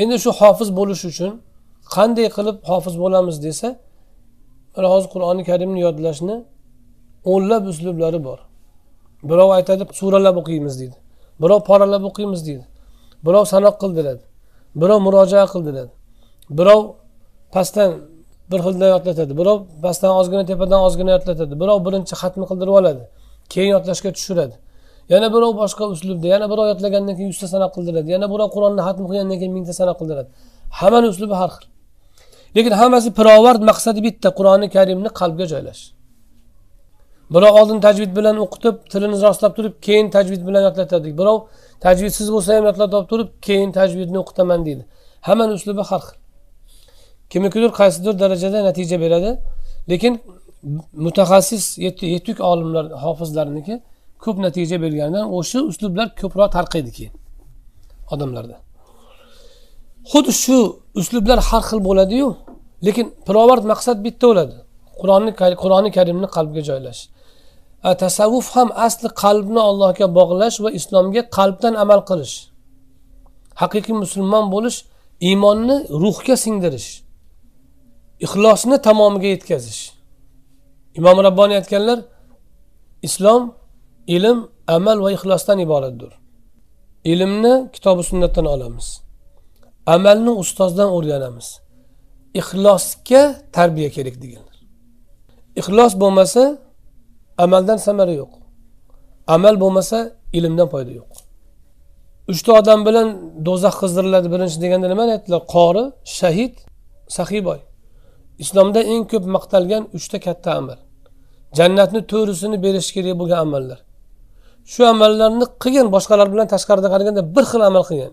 Endi shu hofiz bo'lish uchun qanday qilib hofiz bo'lamiz desa mana hozir qur'oni karimni yodlashni o'nlab uslublari bor. Birov aytadi suralab o'qiymiz deydi. Birov poralab o'qiymiz deydi. Birov sanoq qildiradi. Birov murojaat qildiradi. Birov pastdan bir xilda yodlatadi. Birov pastdan ozgina tepadan ozgina yodlatadi. Birov birinchi xatmi qildirib oladi. Keyin yodlashga tushiradi. Yana birov boshqa uslubda yana birov yodlagandan keyin yuzta sanab qildiradi. Yana birov qur'onni hatm qilgandan keyin mingta sanab qildiradi. Hammani uslubi har xil. Lekin hammasi pirovard maqsadi bitta qur'oni karimni qalbga joylash. Birov oldin tajvid bilan o'qitib tilini rostlab turib keyin tajvid bilan yodlatadi. Birov tajvidsiz bo'lsa ham yodlatib turib keyin tajvidni o'qitaman deydi. Hammani uslubi har xil. Kimnikidir qaysidir darajada natija beradi. Lekin mutaxassis yetuk olimlar hofizlarniki ko'p natija berganidan o'sha uslublar ko'proq tarqaydi keyin odamlarda. Xuddi shu uslublar har xil bo'ladiyu lekin pirovard maqsad bitta bo'ladi. Qur'onni qur'oni karimni qalbga joylash. Tasavvuf ham asli qalbni allohga bog'lash va islomga qalbdan amal qilish. Haqiqiy musulmon bo'lish iymonni ruhga singdirish. Ixlosni tamomiga yetkazish. Imom rabboniy aytganlar islom ilm amal va ixlosdan iboratdir. Ilmni kitobi sunnatdan olamiz. Amalni ustozdan o'rganamiz. Ixlosga tarbiya kerak deganlar. Ixlos bo'lmasa amaldan samara yo'q. Amal bo'lmasa ilmdan foyda yo'q. Uchta odam bilan do'zax qizdiriladi birinchi deganda nimani aytdilar? Qori shahid sahiy boy islomda eng ko'p maqtalgan uchta katta amal. Jannatni to'risini berish kerak bo'lgan amallar. Shu amallarni qilgan boshqalar bilan tashqarida qaraganda bir xil amal qilgan.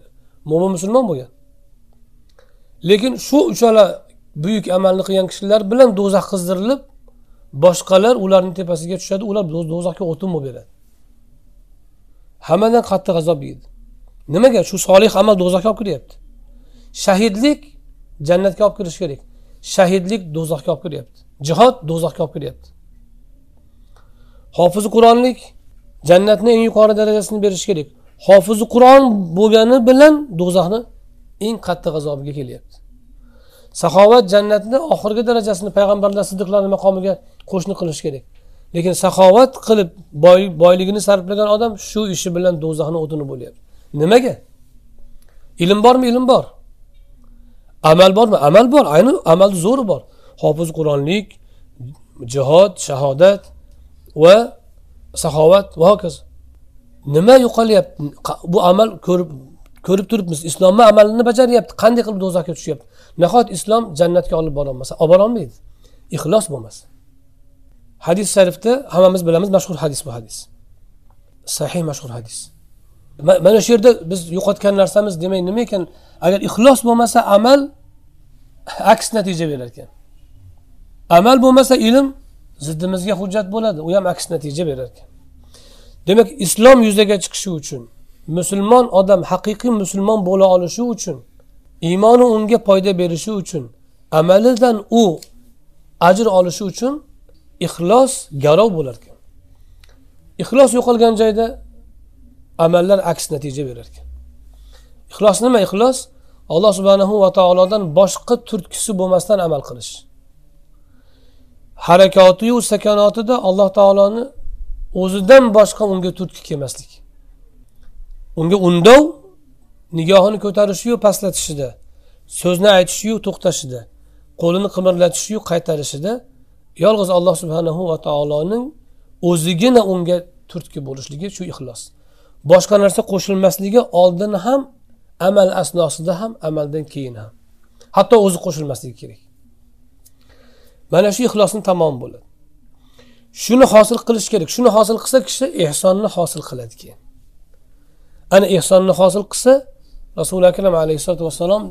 Mo'min musulmon bo'lgan. Lekin shu uchala buyuk amalni qilgan kishilar bilan do'zax qizdirilib boshqalar ularni tepasiga tushadi ular do'zaxga o'tin bo'lib beradi. Hammadan qattiq azob yeydi. Nimaga? Shu solih amal do'zaxga olib kiryapti. Shahidlik jannatga olib kirishi kerak. Shahidlik do'zaxga olib kiryapti. Jihod do'zaxga olib kiryapti. Hofizi qur'onlik jannatni eng yuqori darajasini berishi kerak. Hofizi qur'on bo'lgani bilan do'zaxni eng qattiq azobiga kelyapti. Saxovat jannatni oxirgi darajasini payg'ambarlar siddiqlarni maqomiga qo'shni qilish kerak. Lekin saxovat qilib boy, boyligini sarflagan odam shu ishi bilan do'zaxni o'tini bo'lyapti. Nimaga? Ilm bormi? Ilm bor. Amal bormi? Amal bor ayni amalni zo'ri bor. Hofiz qur'onlik jihod shahodat va saxovat va hokazo nima yo'qolyapti? Bu amal ko'rib ko'rib turibmiz. Islomni amalini bajaryapti. Qanday qilib do'zaxga tushyapti? Nahot islom jannatga olib borolmasa olib borolmaydi ixlos bo'lmasa. Hadis sharifda hammamiz bilamiz mashhur hadis bu hadis. Sahih mashhur hadis. Mana shu yerda biz yo'qotgan narsamiz demak nima ekan? Agar ixlos bo'lmasa amal aks natija berar ekan. Amal bo'lmasa ilm ziddimizga hujjat bo'ladi u ham aks natija berar ekan. Demak islom yuzaga chiqishi uchun musulmon odam haqiqiy musulmon bo'la olishi uchun iymoni unga foyda berishi uchun amalidan u ajr olishi uchun ixlos garov bo'lar ekan. Ixlos yo'qolgan joyda amallar aks natija berar ekan ixlos nima ixlos? Alloh subhanahu va taolodan boshqa turtkisi bo'lmasdan amal qilish. Harakatiu sakanotida alloh taoloni o'zidan boshqa unga turtki kelmaslik. Unga undov nigohini ko'tarishiyu pastlatishida so'zni aytishiyu to'xtashida qo'lini qimirlatishiyu qaytarishida yolg'iz alloh subhanahu va taoloning o'zigina unga turtki bo'lishligi shu ixlos. Boshqa narsa qo'shilmasligi oldin ham amal asnosida ham amaldan keyin ham. Hatto o'zi qo'shilmasligi kerak. Mana shu ixlosni tamom bo'ladi shuni hosil qilish kerak. Shuni hosil qilsa kishi ehsonni hosil qiladi keyin. Ana ehsonni hosil qilsa rasuli akram alayhissalotu vassalom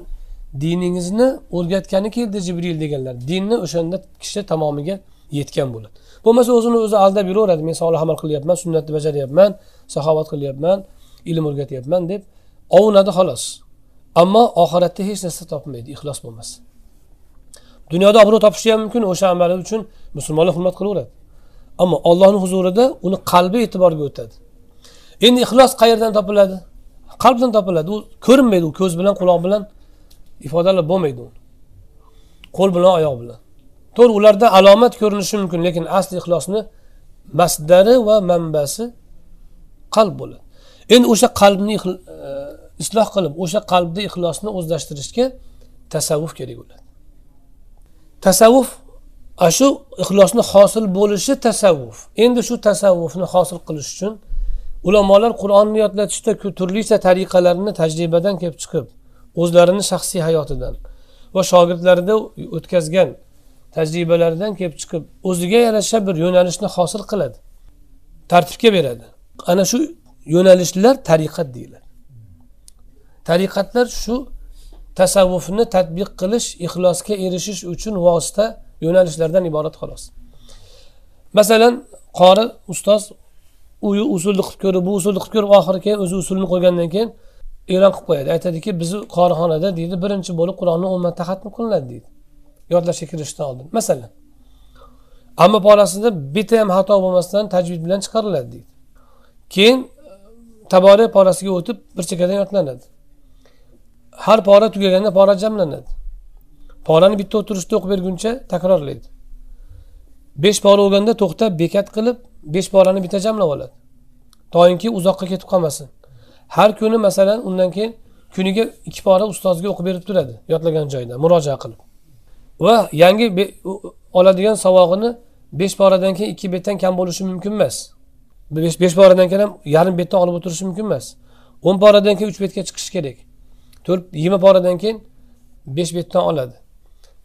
diningizni o'rgatgani keldi jibril deganlar. Dinni o'shanda kishi tamomiga yetgan bo'ladi. Bo'lmasa o'zini o'zi aldab yuraveradi. Men solih amal qilyapman sunnatni bajaryapman saxovat qilyapman ilm o'rgatyapman deb ovunadi xolos. Ammo oxiratda hech narsa topmaydi ixlos bo'lmasa. Dunyoda obro' topishi ham mumkin o'sha amali uchun musulmonlar hurmat qilaveradi. Ammo ollohni huzurida uni qalbi e'tiborga o'tadi. Endi ixlos qayerdan topiladi? Qalbdan topiladi. U ko'rinmaydi u ko'z bilan quloq bilan ifodalab bo'lmaydi u qo'l bilan oyoq bilan. To'g'ri ularda alomat ko'rinishi mumkin lekin asli ixlosni masdari va manbasi qalb bo'ladi. Endi o'sha qalbni e, isloh qilib o'sha qalbda ixlosni o'zlashtirishga tasavvuf kerak bo'ladi. Tasavvuf shu ixlosni hosil bo'lishi tasavvuf. Endi shu tasavvufni hosil qilish uchun ulamolar qur'onni yodlatishda turlicha tariqalarni tajribadan kelib chiqib o'zlarini shaxsiy hayotidan va shogirdlarida o'tkazgan tajribalaridan kelib chiqib o'ziga yarasha bir yo'nalishni hosil qiladi. Tartibga beradi. Ana shu yo'nalishlar tariqat deyiladi. Tariqatlar shu tasavvufni tadbiq qilish ixlosga erishish uchun vosita yo'nalishlardan iborat xolos. Masalan qori ustoz u usulni qilib ko'rib bu usulni qilib ko'rib oxiri keyin o'zi usulni qo'ygandan keyin e'lon qilib qo'yadi. Aytadiki bizni qorixonada deydi birinchi bo'lib qur'onni o'n marta xatm qilinadi deydi. Yodlashga kirishdan oldin. Masalan amma porasida bitta ham xato bo'lmasdan tajvid bilan chiqariladi deydi. Keyin e, tabora porasiga o'tib bir chekkadan yodlanadi har pora tugaganda pora jamlanadi. Porani bitta o'tirishda o'qib berguncha takrorlaydi. Besh pora bo'lganda to'xtab bekat qilib besh porani bitta jamlab oladi. Toinki uzoqqa ketib qolmasin. Har kuni masalan undan keyin kuniga ikki pora ustozga o'qib berib turadi yodlagan joyida murojaat qilib. Va yangi oladigan savog'ini besh poradan keyin ikki betdan kam bo'lishi mumkin emas. Besh poradan keyin ham yarim betdan olib o'tirishi mumkin emas. o'n poradan keyin uch betga chiqishi kerak. To'rt yigirma poradan keyin besh betdan oladi.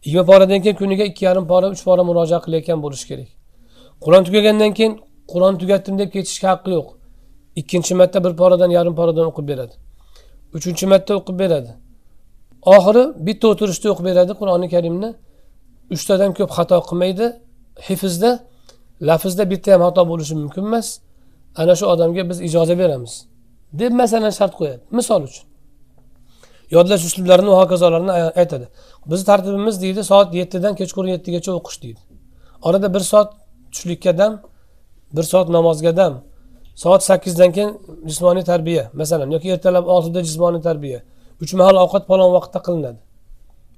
Yigirma poradan keyin kuniga ikki yarim pora uch pora murojaat qilayotgan bo'lishi kerak. Qur'on tugagandan keyin qur'on tugatdim deb ketishga haqqi yo'q. Ikkinchi marta bir poradan yarim poradan o'qib beradi. Uchinchi marta o'qib beradi. Oxiri bitta o'tirishda o'qib beradi qur'oni karimni. Uchtadan ko'p xato qilmaydi. Hifzda lafzda bitta ham xato bo'lishi mumkin emas. Ana shu odamga biz ijoza beramiz. Deb masalan shart qo'yadi. Misol uchun. Yodlash uslublarini va hokazolarni aytadi. Bizni tartibimiz deydi soat yettidan kechqurun yettigacha o'qish deydi. Orada bir soat tushlikka dam bir soat namozga dam soat sakkizdan keyin jismoniy tarbiya masalan yoki ertalab oltida jismoniy tarbiya. Uch mahal ovqat palon vaqtda qilinadi.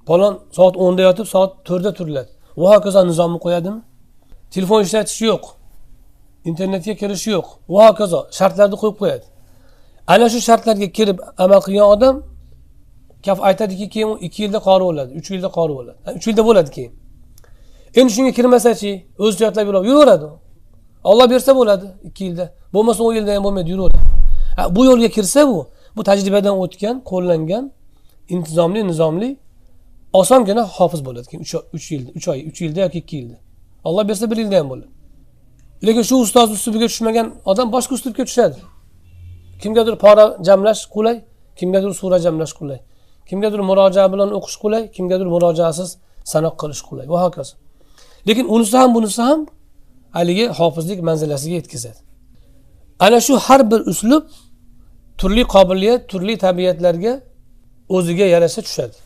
Palon soat o'nda yotib soat to'rtda turiladi. Va hokazo nizomni qo'yadimi? Telefon ishlatish yo'q. Internetga kirish yo'q. Va hokazo shartlarni qo'yib qo'yadi. Ana shu shartlarga kirib amal qilgan odam kaf aytadiki keyin u ikki yilda qori bo'ladi uch yilda qori bo'ladi. Uch yilda bo'ladi keyin. Endi shunga kirmasachi o'zi yodlab yuraveradi olloh bersa bo'ladi ikki yilda. Bo'lmasa o'n yilda ham bo'lmaydi yuraveradi. Bu yo'lga kirsa bu bu tajribadan o'tgan qo'llangan intizomli nizomli osongina hofiz bo'ladi. Keyin uch yilda uch oy uch yilda yoki ikki yilda. Olloh bersa bir yilda ham bo'ladi. Lekin shu ustoz uslubiga tushmagan odam boshqa uslubga tushadi. Kimgadir pora jamlash qulay kimgadir sura jamlash qulay. Kimgadir murojaat bilan o'qish qulay kimgadir murojaasiz sanoq qilish qulay. Va hokazo. Lekin unisi ham bunisi ham haligi hofizlik manzilasiga yetkazadi. Ana shu har bir uslub turli qobiliyat turli tabiatlarga o'ziga yarasha tushadi.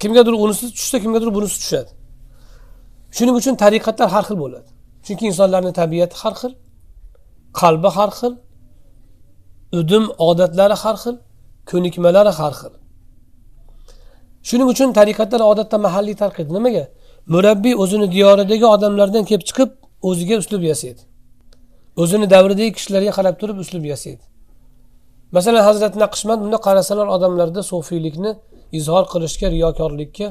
Kimgadir unisi tushsa kimgadir bunisi tushadi. Shuning uchun tariqatlar har xil bo'ladi. Chunki insonlarni tabiati har xil qalbi har xil udum odatlari har xil ko'nikmalari har xil. Shuning uchun tariqatlar odatda mahalliy tarqaydi nimaga? Murabbiy o'zini diyoridagi odamlardan kelib chiqib o'ziga uslub yasaydi. O'zini davridagi kishilarga qarab turib uslub yasaydi. Masalan hazrati naqshband bunda qarasalar odamlarda sufiylikni izhor qilishga riyokorlikka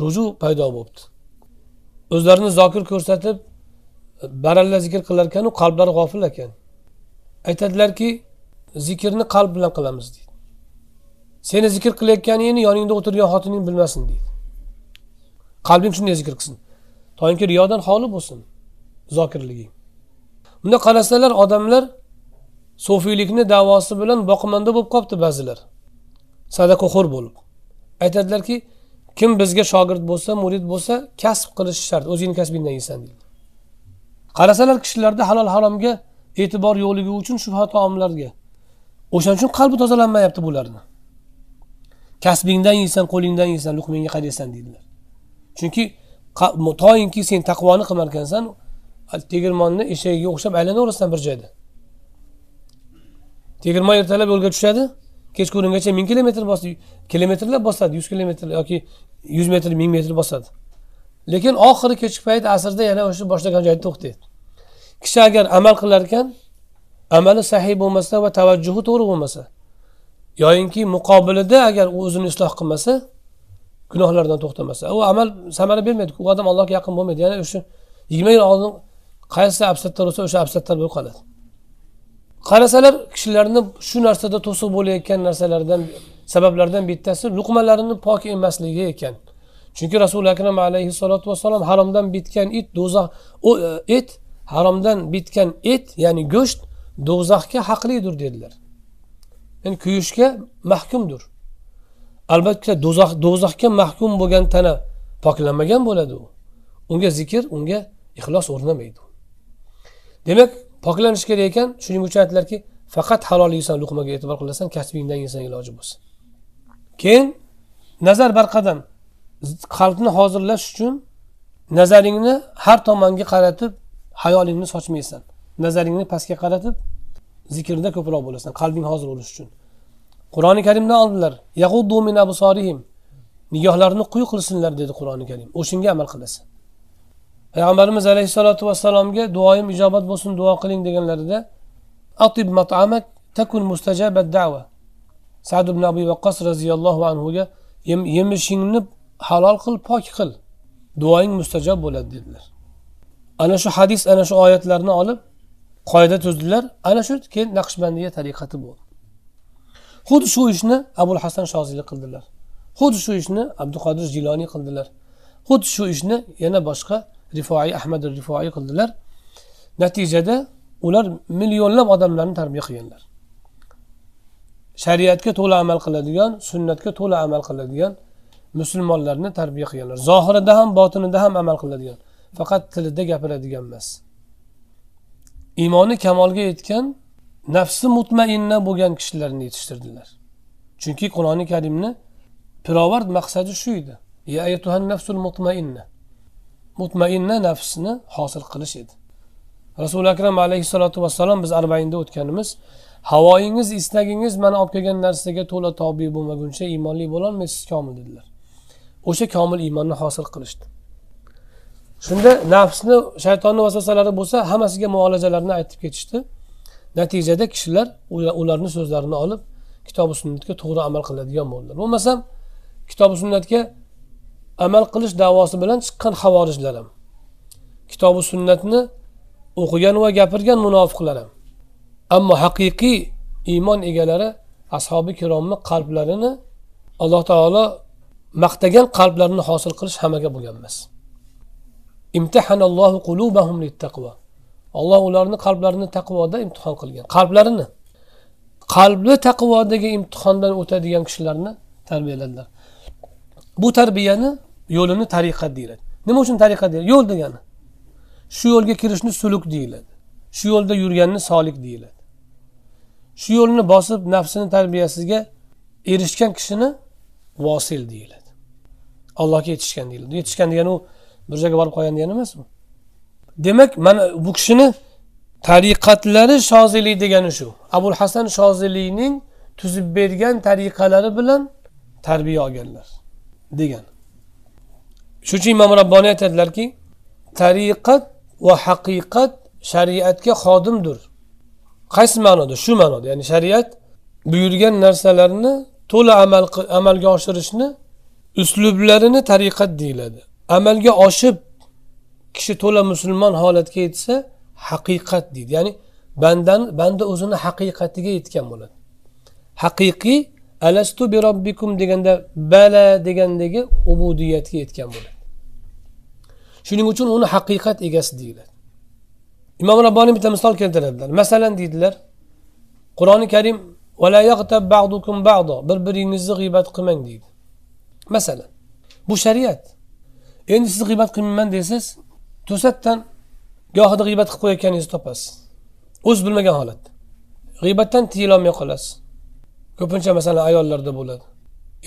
ruju paydo bo'libdi. O'zlarini zokir ko'rsatib baralla zikr qilar ekanu qalblari g'ofil ekan. Aytadilarki zikrni qalb bilan qilamiz deydi. Seni zikr qilayotganingni yoningda o'tirgan xotining bilmasin deydi. Qalbing shunday zikr qilsin. Toinki riyodan xoli bo'lsin zokirliging. Bunda qarasalar odamlar sufiylikni davosi bilan boqimanda bo'lib qolibdi ba'zilar. Sadaqaxo'r bo'lib. Aytadilarki kim bizga shogird bo'lsa murid bo'lsa kasb qilishi shart o'zingni kasbingdan yeysan deydi. Qarasalar kishilarda halol haromga e'tibor yo'qligi uchun shubha taomlarga. O'shaning uchun qalbi tozalanmayapti bularni. Kasbingdan yeysan qo'lingdan yeysan luqmangga qaraysan deydilar. Chunki toinki sen taqvoni qilmarkansan tegirmonni eshagiga o'xshab aylanaverasan bir joyda. Tegirmon ertalab yo'lga tushadi. Kechqurungacha ming kilometr bosadi kilometrlab bosadi yuz kilometr yoki yuz metr ming metr bosadi. Lekin oxiri kechki payt asrda yana o'sha boshlagan joyda to'xtaydi. Kishi agar amal qilar ekan amali sahiy bo'lmasa va tavajjuhi to'g'ri bo'lmasa yoyinki muqobilida agar u o'zini isloh qilmasa gunohlardan to'xtamasa. U amal samara bermaydi. U odam allohga yaqin bo'lmaydi. Yana o'sha yigirma yil oldin qaysi absatlar bo'lsa o'sha absatlar bo'lib qoladi. Qarasalar kishilarni shu narsada to'siq bo'layotgan narsalardan sabablardan bittasi luqmalarini pok emasligi ekan. Chunki rasuli akram alayhissalotu vassalom haromdan bitgan it do'zax u e, et haromdan bitgan et ya'ni go'sht do'zaxga haqlidir dedilar. Ya'ni kuyishga mahkumdir. Albatta do'zax do'zaxga mahkum bo'lgan tana poklanmagan bo'ladi u. Unga zikr unga ixlos o'rnamaydi demak poklanish kerak ekan. Shuning uchun aytdilarki faqat halol yeysan luqmaga e'tibor qilasan kasbingdan yesang iloji bo'lsa keyin nazar barqadam qalbni hozirlash uchun nazaringni har tomonga qaratib hayolingni sochmaysan. Nazaringni pastga qaratib zikrda ko'proq bo'lasan qalbing hozir bo'lishi uchun. Qur'oni karimdan oldilar nigohlarini quyi qilsinlar dedi qur'oni karim. O'shanga amal qilasan. Payg'ambarimiz alayhissalotu vassalomga duoyim ijobat bo'lsin duo qiling deganlarida atib matamak takun mustajabat da'va sad ibn abi vaqqos roziyallohu anhuga yemishingni halol qil pok qil duoying mustajob bo'ladi dedilar. Ana shu hadis ana shu oyatlarni olib qoida tuzdilar ana shu keyin naqshbandiya tariqati bo'ldi. Xuddi shu ishni abul hasan shozili qildilar. Xuddi shu ishni abduqodir jiloniy qildilar. Xuddi shu ishni yana boshqa rifoiy ahmad rifoiy qildilar. Natijada ular millionlab odamlarni tarbiya qilganlar. Shariatga to'la amal qiladigan sunnatga to'la amal qiladigan musulmonlarni tarbiya qilganlar. Zohirida ham botinida ham amal qiladigan faqat tilida gapiradigan emas. Iymoni kamolga yetgan nafsi mutmainna bo'lgan kishilarni yetishtirdilar. Chunki qur'oni karimni pirovard maqsadi shu edi. Ya nafsul mutmainna. Mutmainna nafsni hosil qilish edi. Rasuli akram alayhissalotu vassalom biz arbainda o'tganimiz havoyingiz istagingiz mana olib kelgan narsaga to'la tobe bo'lmaguncha iymonli bo'lolmaysiz komil dedilar. O'sha komil iymonni hosil qilishdi. Shunda nafsni shaytonni vasvasalari bo'lsa hammasiga muolajalarni aytib ketishdi. Natijada kishilar ularni so'zlarini olib kitobi sunnatga to'g'ri amal qiladigan bo'ldilar. Bo'lmasam kitobi sunnatga amal qilish davosi bilan chiqqan havorijlar ham kitobi sunnatni o'qigan va gapirgan munofiqlar ham ammo haqiqiy iymon egalari ashobi kiromni qalblarini alloh taolo maqtagan qalblarni hosil qilish hammaga bo'lgan emas. Olloh ularni qalblarini taqvoda imtihon qilgan qalblarini qalbi taqvodagi imtihondan o'tadigan kishilarni tarbiyaladilar. Bu tarbiyani yo'lini tariqat deyiladi. Nima uchun tariqat deyiladi? Yo'l degani. Shu yo'lga kirishni suluk deyiladi. Shu yo'lda yurganni solik deyiladi. Shu yo'lni bosib nafsini tarbiyasiga erishgan kishini vosil deyiladi. Allohga yetishgan deyiladi. Yetishgan degani u bir joyga borib qolgan degani emas u demak mana bu kishini tariqatlari shoziliy degani shu. Abul hasan shoziliyning tuzib bergan tariqalari bilan tarbiya olganlar. Degan. Shuning uchun imom rabboniy aytadilarki tariqat va haqiqat shariatga xodimdir. Qaysi ma'noda? Shu ma'noda. Ya'ni shariat buyurgan narsalarni to'la amal amalga oshirishni uslublarini tariqat deyiladi. Amalga oshib kishi to'la musulmon holatga yetsa haqiqat deydi. Ya'ni bandani banda o'zini haqiqatiga yetgan bo'ladi. Haqiqiy alastu bi robbikum deganda bala degandagi ubudiyatga yetgan bo'ladi. Shuning uchun uni haqiqat egasi deyiladi. Imom rabboniy bitta misol keltiradilar. Masalan deydilar qur'oni karim bir biringizni g'iybat qilmang deydi. Masalan bu shariat. Endi siz g'iybat qilmayman desangiz to'satdan gohida g'iybat qilib qo'yayotganingizni topasiz. O'z bilmagan holatda. G'iybatdan tiyilolmay qolasiz. Ko'pincha masalan ayollarda bo'ladi.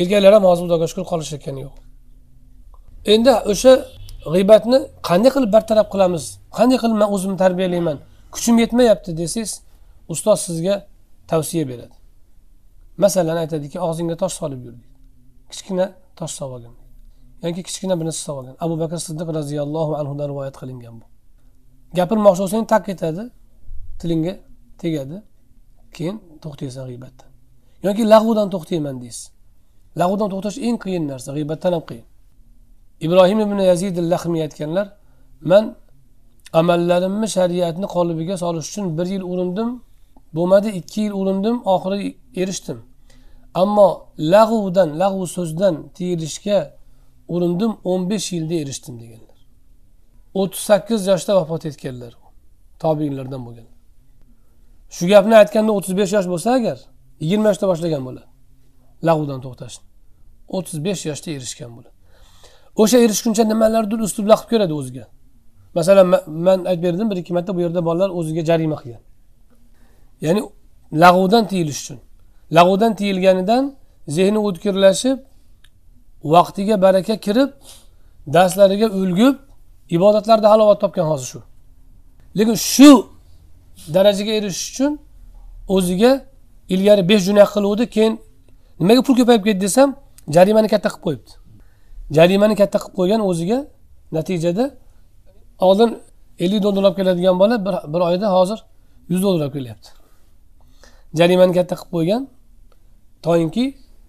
Erkaklar ham hozir xudoga shukur qolishayotgani yo'q. Endi o'sha g'iybatni qanday qilib bartaraf qilamiz? Qanday qilib man o'zimni tarbiyalayman? Kuchim yetmayapti desangiz ustoz sizga tavsiya beradi. Masalan aytadiki og'zingga tosh solib yur deydi. Kichkina tosh solib olgin yoki kichkina bir narsa solib olgin. Abu bakr siddiq roziyallohu anhudan rivoyat qilingan bu. Gapirmoqchi bo'lsang tak etadi tilingga tegadi. Keyin to'xtaysan g'iybatdan yoki lag'udan to'xtayman deysiz. Lag'udan to'xtash eng qiyin narsa g'iybatdan ham qiyin. Ibrohim ibn yazid lahmiy aytganlar man amallarimni shariatni qolibiga solish uchun bir yil urindim bo'lmadi ikki yil urindim oxiri erishdim. Ammo lag'uvdan lag'u so'zdan tiyilishga urindim o'n besh yilda erishdim deganlar. O'ttiz sakkiz yoshda vafot etganlar tobiinlardan bo'lgan shu gapni aytganda o'ttiz besh yosh bo'lsa agar yigirma yoshda boshlagan bo'ladi lag'vdan to'xtashni o'ttiz besh yoshda erishgan bo'ladi o'sha erishguncha nimalardir uslublar qilib ko'radi o'ziga? Masalan man aytib berdim bir ikki marta bu yerda bolalar o'ziga jarima qilgan. Ya'ni lag'vdan tiyilish uchun. Lag'vdan tiyilganidan zehni o'tkirlashib vaqtiga baraka kirib darslariga ulgib ibodatlarda halovat topgan hozir shu. Lekin shu darajaga erishish uchun o'ziga ilgari besh jurnaq qiluvdi keyin nimaga pul ko'payib ketdi desam jarimani katta qilib qo'yibdi. Jarimani katta qilib qo'ygan o'ziga natijada oldin ellik dollar olib keladigan bola bir oyda hozir yuz dollar olib kelyapti. Jarimani katta qilib qo'ygan toinki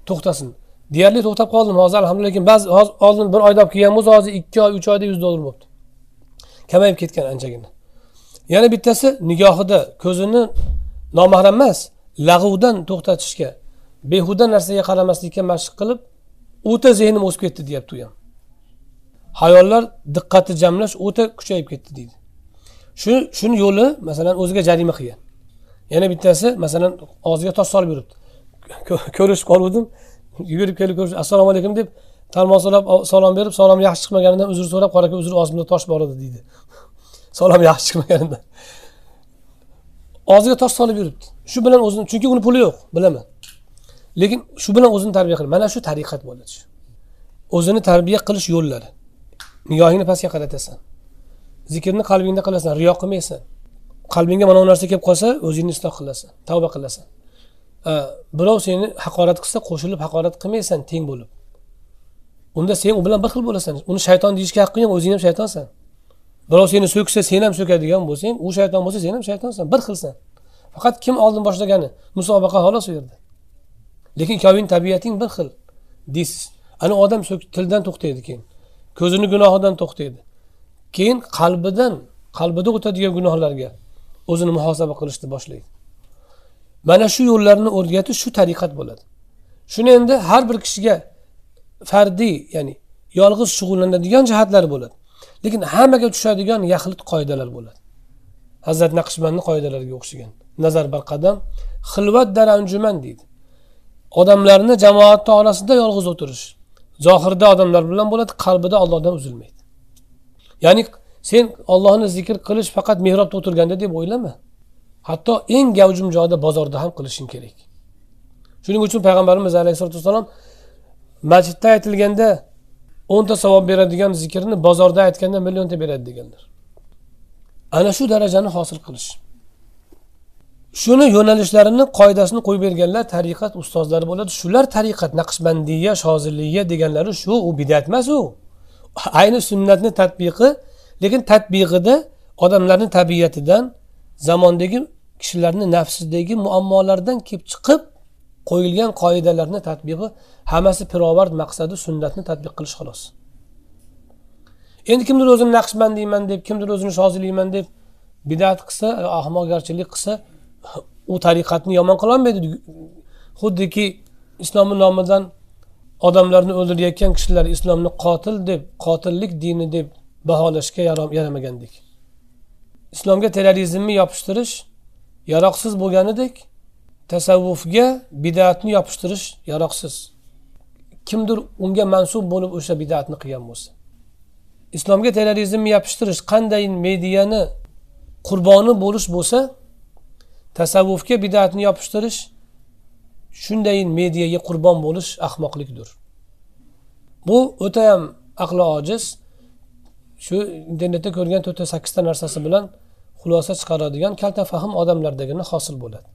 to'xtasin. Deyarli to'xtab qoldim hozir alhamdulillah lekin ba'zi oldin bir oyda olib kelgan bo'lsa hozir ikki oy uch oyda yuz dollar bo'libdi. Kamayib ketgan anchagina. Yana bittasi nigohida ko'zini nomahram emas lag'uvdan to'xtatishga behuda narsaga qaramaslikka mashq qilib o'ta zehnim o'sib ketdi deyapti u ham. Hayollar diqqatni jamlash o'ta kuchayib ketdi deydi. Shu shuni yo'li masalan o'ziga jarima qilgan. Yana bittasi masalan og'ziga tosh solib yuribdi. Ko'rishib qoluvdim. Yugurib kelib ko'rish assalomu alaykum deb talmon salom berib salom yaxshi chiqmaganidan uzr so'rab qora aka uzr og'zimda tosh bor edi deydi. Salom yaxshi chiqmaganidan. Og'ziga tosh solib yuribdi. Shu bilan o'zini chunki uni puli yo'q bilaman. Lekin shu bilan o'zini tarbiya qil mana shu tariqat bo'ladi o'zini tarbiya qilish yo'llari. Nigohingni pastga qaratasan. Zikrni qalbingda qilasan riyo qilmaysan. Qalbingga mana bu narsa kelib qolsa o'zingni isloh qilasan tavba qilasan. Birov seni haqorat qilsa qo'shilib haqorat qilmaysan teng bo'lib. Unda sen u bilan bir xil bo'lasan. Uni shayton deyishga haqqing yo'q o'zing ham shaytonsan. Birov seni so'ksa sen ham so'kadigan bo'lsang u shayton bo'lsa sen ham shaytonsan. Bir xilsan. Faqat kim oldin boshlagani? Musobaqa xolos u yerda. Lekin kovin tabiating bir xil. Deysiz ana odam tildan to'xtaydi keyin. Ko'zini gunohidan to'xtaydi. Keyin qalbidan qalbida o'tadigan gunohlarga o'zini muhosaba qilishni boshlaydi. Mana shu yo'llarni o'rgatish shu tariqat bo'ladi. Shuni endi har bir kishiga fardiy ya'ni yolg'iz shug'ullanadigan jihatlari bo'ladi. Lekin hammaga tushadigan yaxlit qoidalar bo'ladi. Hazrat naqshbandni qoidalariga o'xshagan. Nazar bir qadam xilvat dar anjuman deydi. Odamlarni jamoatni orasida yolg'iz o'tirish. Zohirda odamlar bilan bo'ladi qalbida ollohdan uzilmaydi. Ya'ni sen ollohni zikr qilish faqat mehrobda o'tirganda deb o'ylama. Hatto eng gavjum joyda bozorda ham qilishing kerak. Shuning uchun payg'ambarimiz alayhisalotu vassalom masjidda aytilganda o'nta savob beradigan zikrni bozorda aytganda millionta beradi deganlar. Ana shu darajani hosil qilish. Shuni yo'nalishlarini qoidasini qo'yib berganlar tariqat ustozlari bo'ladi. Shular tariqat naqshbandiya shoziliya deganlari shu u bidat emas u. Ayni sunnatni tadbiqi lekin tadbiqida odamlarni tabiatidan zamondagi kishilarni nafsidagi muammolardan kelib chiqib qo'yilgan qoidalarni tadbiqi hammasi pirovard maqsadi sunnatni tadbiq qilish xolos. Endi kimdir o'zini naqshbandiyman deb kimdir o'zini shoziliyman deb bidat qilsa ahmoqgarchilik qilsa u tariqatni yomon qilolmaydi. Xuddiki islomni nomidan odamlarni o'ldirayotgan kishilar islomni qotil deb qotillik dini deb baholashga yaramagandek islomga terrorizmni yopishtirish yaroqsiz bo'lganidek tasavvufga bidatni yopishtirish yaroqsiz. Kimdir unga mansub bo'lib o'sha bidatni qilgan bo'lsa. Islomga terrorizmni yopishtirish qanday mediyani qurboni bo'lish bo'lsa tasavvufga bidatni yopishtirish shunday mediaga qurbon bo'lish ahmoqlikdir. Bu o'tayam aqli ojiz. Shu internetda ko'rgan to'rtta sakkizta narsasi bilan xulosa chiqaradigan kalta fahm odamlardagina hosil bo'ladi.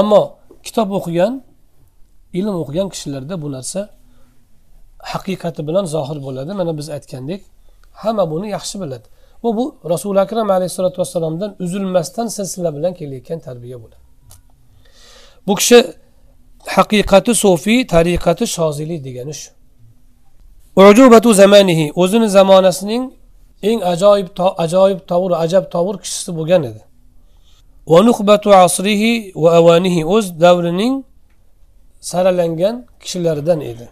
Ammo kitob o'qigan ilm o'qigan kishilarda bu narsa haqiqati bilan zohir bo'ladi. Mana biz aytgandek hamma buni yaxshi biladi. Va bu rasuli akram alayhissalotu vassalomdan uzilmasdan silsila bilan kelayotgan tarbiya bo'ladi bu kishi haqiqati sofiy tariqati shozili degani shu. Ujubatu zamanihi o'zini zamonasining eng ajoyib ajoyib tovur ajab tovur kishisi bo'lgan edi. Va nuhbatu asrihi va avanihi o'z davrining saralangan kishilaridan edi.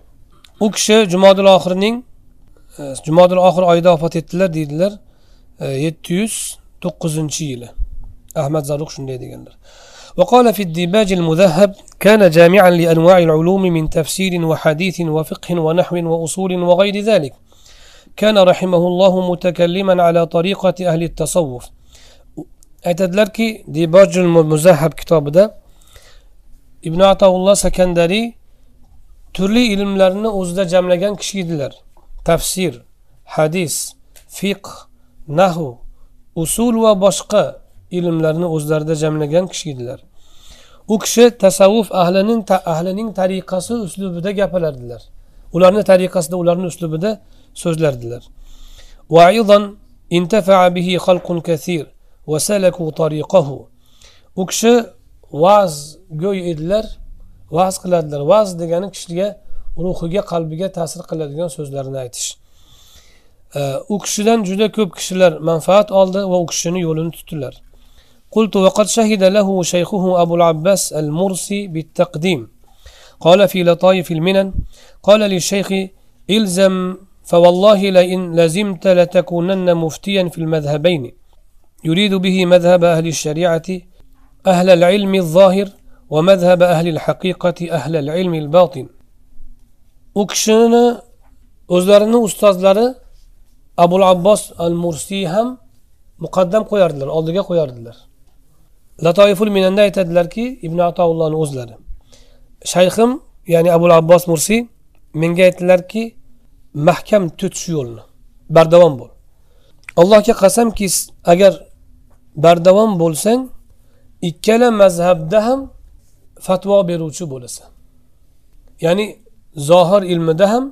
U kishi jumodil oxirning jumodil e, oxir oyida vafot etdilar deydilar. Yetti yuz to'qqizinchi yili ahmad zaruq shunday deganlar وقال في الديباج المذهب كان جامعا لأنواع العلوم من تفسير وحديث وفقه ونحو وأصول وغير ذلك كان رحمه الله متكلما على طريقة أهل التصوف aytadilarki dibojul muzahhab kitobida ibn ataulloh sakandariy turli ilmlarni o'zida jamlagan kishi edilar tafsir hadis fiqh nahu usul va boshqa ilmlarni o'zlarida jamlagan kishi edilar u kishi tasavvuf ahlining ta ahlining tariqasi uslubida gapirardilar ularni tariqasida ularni uslubida so'zlardilar. U kishi vaz go'y edilar vaz qiladilar. Vaz degani kishiga ruhiga qalbiga ta'sir qiladigan so'zlarni aytish. U kishidan juda ko'p kishilar manfaat oldi va u kishini yo'lini tutdilar. قلت وقد شهد له شيخه أبو العباس المرسي بالتقديم قال في لطائف المنن قال للشيخ إلزم فوالله لئن لزمت لتكونن مفتيا في المذهبين يريد به مذهب أهل الشريعة أهل العلم الظاهر ومذهب أهل الحقيقة أهل العلم الباطن أكشن أزلرن abul abbos al mursiy ham muqaddam qo'yardilar oldiga qo'yardilar. Latoiful minanda aytadilarki ibn atoullohni o'zlari. Shayxim ya'ni abul abbos mursiy menga aytdilarki mahkam tut shu yo'lni bardavom bo'l. Allohga qasamki agar bardavom bo'lsang ikkala mazhabda ham fatvo beruvchi bo'lasan. Ya'ni zohir ilmida ham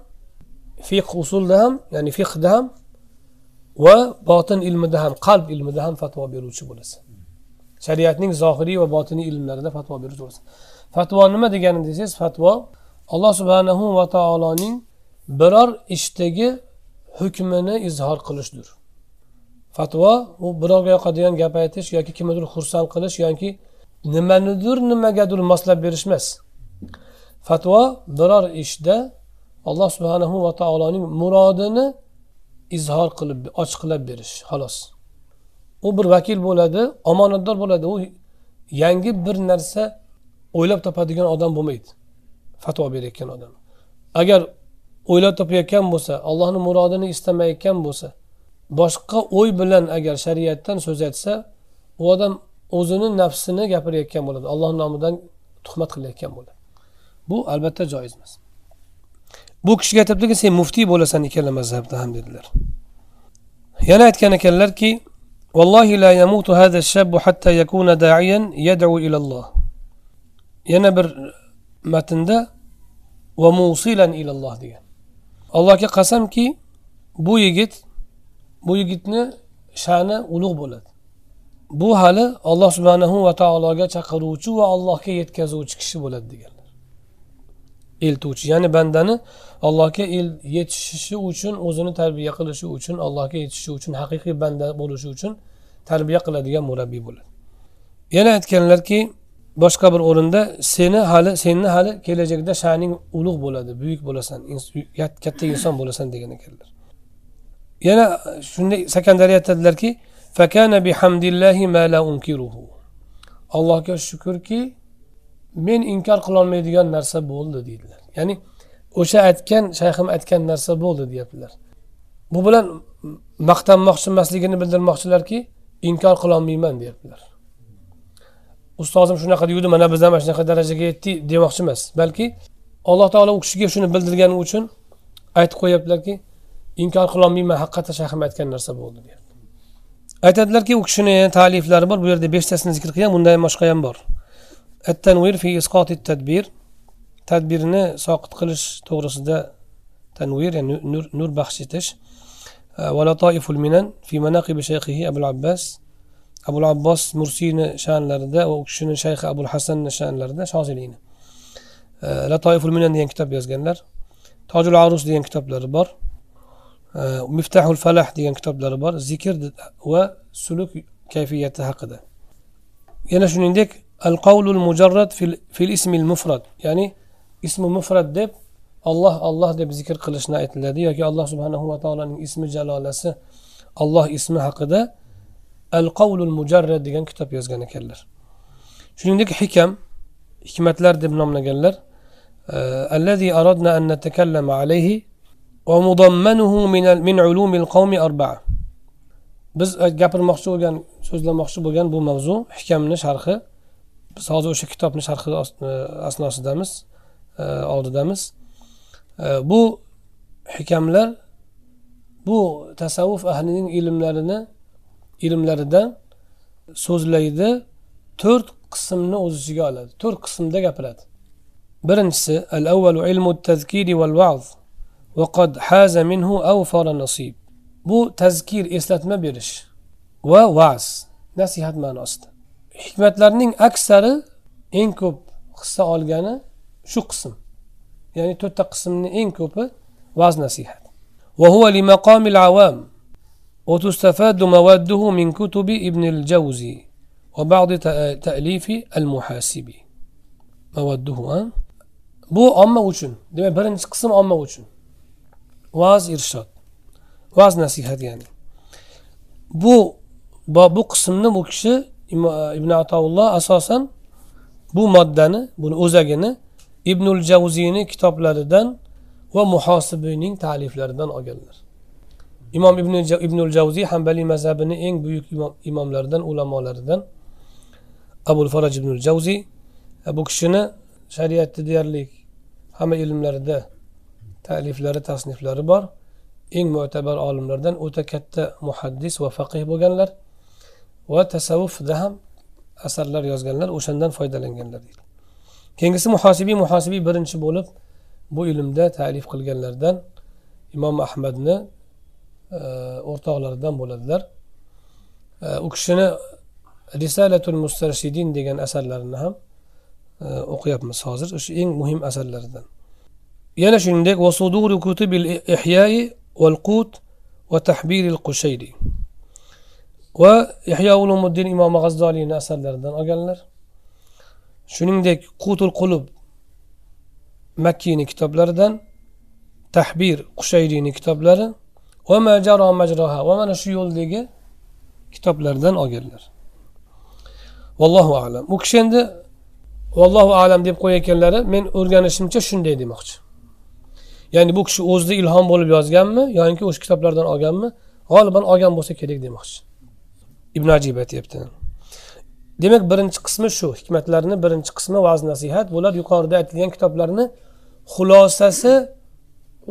fiq usulda ham ya'ni fiqda ham va botin ilmida ham qalb ilmida ham fatvo beruvchi bo'lasan. Shariatning zohiriy va botiniy ilmlarida fatvo beruvchi bo'lsin fatvo nima degani desangiz fatvo alloh subhanahu va taoloning biror ishdagi hukmini izhor qilishdir. Fatvo u birovga yoqadigan gap aytish yoki kimnidir xursand qilish yoki nimanidir nimagadir moslab berish emas. Fatvo biror ishda alloh subhanahu va taoloning murodini izhor qilib ochiqlab berish xolos. U bir vakil bo'ladi omonatdor bo'ladi. U yangi bir narsa o'ylab topadigan odam bo'lmaydi fatvo berayotgan odam. Agar o'ylab topayotgan bo'lsa allohni murodini istamayotgan bo'lsa boshqa o'y bilan agar shariatdan so'z aytsa u odam o'zini nafsini gapirayotgan bo'ladi alloh nomidan tuhmat qilayotgan bo'ladi. Bu albatta joiz emas bu kishiga aytyaptiki sen muftiy bo'lasan ikkala mazhabda ham dedilar yana aytgan ekanlarki والله لا يموت هذا الشاب حتى يكون داعيا يدعو إلى الله yana bir matnda va musilan ilalloh degan allohga qasamki bu yigit bu yigitni sha'ni ulug' bo'ladi bu hali alloh subhanahu va taologa chaqiruvchi va allohga yetkazuvchi kishi bo'ladi deganlar eltuvchi ya'ni bandani allohga yetishishi uchun o'zini tarbiya qilishi uchun allohga yetishishi uchun haqiqiy banda bo'lishi uchun tarbiya qiladigan murabbiy bo'ladi. Yana aytganlarki boshqa bir o'rinda seni hali senni hali kelajakda sha'ning ulug' bo'ladi buyuk bo'lasan katta inson bo'lasan degan ekanlar. Yana shunday sakandari aytadilarki allohga shukurki men inkor qilolmaydigan narsa bo'ldi deydilar. Ya'ni o'sha aytgan shayxim aytgan narsa bo'ldi deyaptilar. Bu bilan maqtanmoqchi emasligini bildirmoqchilarki inkor qilolmayman deyaptilar. Ustozim shunaqa deydi mana biz ham mana shunaqa darajaga yetdik demoqchi emas. Balki alloh taolo u kishiga shuni bildirgani uchun aytib qo'yyaptilarki inkor qilolmayman haqiqatda shayxim aytgan narsa bo'ldi deyapti. Aytadilarki u kishini taliflari bor bu yerda beshtasini zikr qilgan bundan boshqa ham bor. At في fi isqoti tadbir tadbirni soqit qilish to'g'risida tanvir ya'ni nur, nur baxsh etish. Abul abbas. Abul abbos mursiyni sha'nlarida va u kishini shayxi abul hasanni sha'nlarida shoziliyni latoiful minan degan kitob yozganlar. Tojul arus degan kitoblari bor. Miftahul falah degan kitoblari bor. Zikr va suluk kayfiyati haqida. Yana shuningdek al qavlul mujarrad fil ismil mufrad. Ya'ni ismi mufrad deb olloh olloh deb zikr qilishni aytiladi yoki alloh subhanahu va taoloning ismi jalolasi alloh ismi haqida al qavlul mujarrad degan kitob yozgan ekanlar shuningdek hikam hikmatlar deb nomlaganlar الذي أردنا أن نتكلم عليه ومضمنه من من علوم القوم أربعة biz gapirmoqchi bo'lgan so'zlamoqchi bo'lgan bu mavzu hikamni sharhi biz hozir o'sha kitobni sharhi asnosidamiz oldidamiz bu hikamlar bu tasavvuf ahlining ilmlarini ilmlaridan so'zlaydi to'rt qismni o'z ichiga oladi to'rt qismda gapiradi birinchisi al avvalu ilmu tazkiri val va'z وقد حاز منه أوفر نصيب bu tazkir eslatma berish va va'z nasihat ma'nosida hikmatlarning aksari eng ko'p hissa olgani shu qism ya'ni to'rtta qismni eng ko'pi va'z nasihat وهو لمقام العوام وتستفاد مواده من كتب ابن الجوزي وبعض تأليف المحاسبي مواده bu omma uchun demak birinchi qism omma uchun va'z irshod va'z nasihat ya'ni bu bu qismni bu kishi ibn atoulloh asosan bu moddani buni o'zagini ibnul javziyni kitoblaridan va muhosibiyning ta'liflaridan olganlar. Imom ibn ibnul javziy hambaliy mazhabini eng buyuk imomlaridan ulamolaridan abul faraj ibnul javziy e, bu kishini shariatni deyarli hamma ilmlarida ta'liflari tasniflari bor. Eng mo'tabar olimlardan o'ta katta muhaddis va faqih bo'lganlar. Va tasavvufda ham asarlar yozganlar o'shandan foydalanganlar deydi. Keyingisi muhosibiy muhosibiy birinchi bo'lib bu ilmda ta'lif qilganlardan imom ahmadni e, o'rtoqlaridan bo'ladilar. E, u kishini risalatul mustarshidin degan asarlarini ham e, o'qiyapmiz hozir. O'sha eng muhim asarlaridan. Yana shuningdek vasuduru kutubil ihyai val qut va tahbiril qushayri. Va ihyo ulumuddin imom g'azzoliyni asarlaridan olganlar. Shuningdek qutul qulub makkiyni kitoblaridan tahbir qushayriyni kitoblari va majaro majroha va mana shu yo'ldagi kitoblardan olganlar. Vallohu alam. U kishi endi vallohu alam deb qo'yayotganlari men o'rganishimcha shunday demoqchi. Ya'ni bu kishi o'zida ilhom bo'lib yozganmi yoki o'sha kitoblardan olganmi? G'oliban olgan bo'lsa kerak demoqchi. Ibn ajib aytyapti. demak birinchi qismi shu hikmatlarni birinchi qismi va'z nasihat bular yuqorida aytilgan kitoblarni xulosasi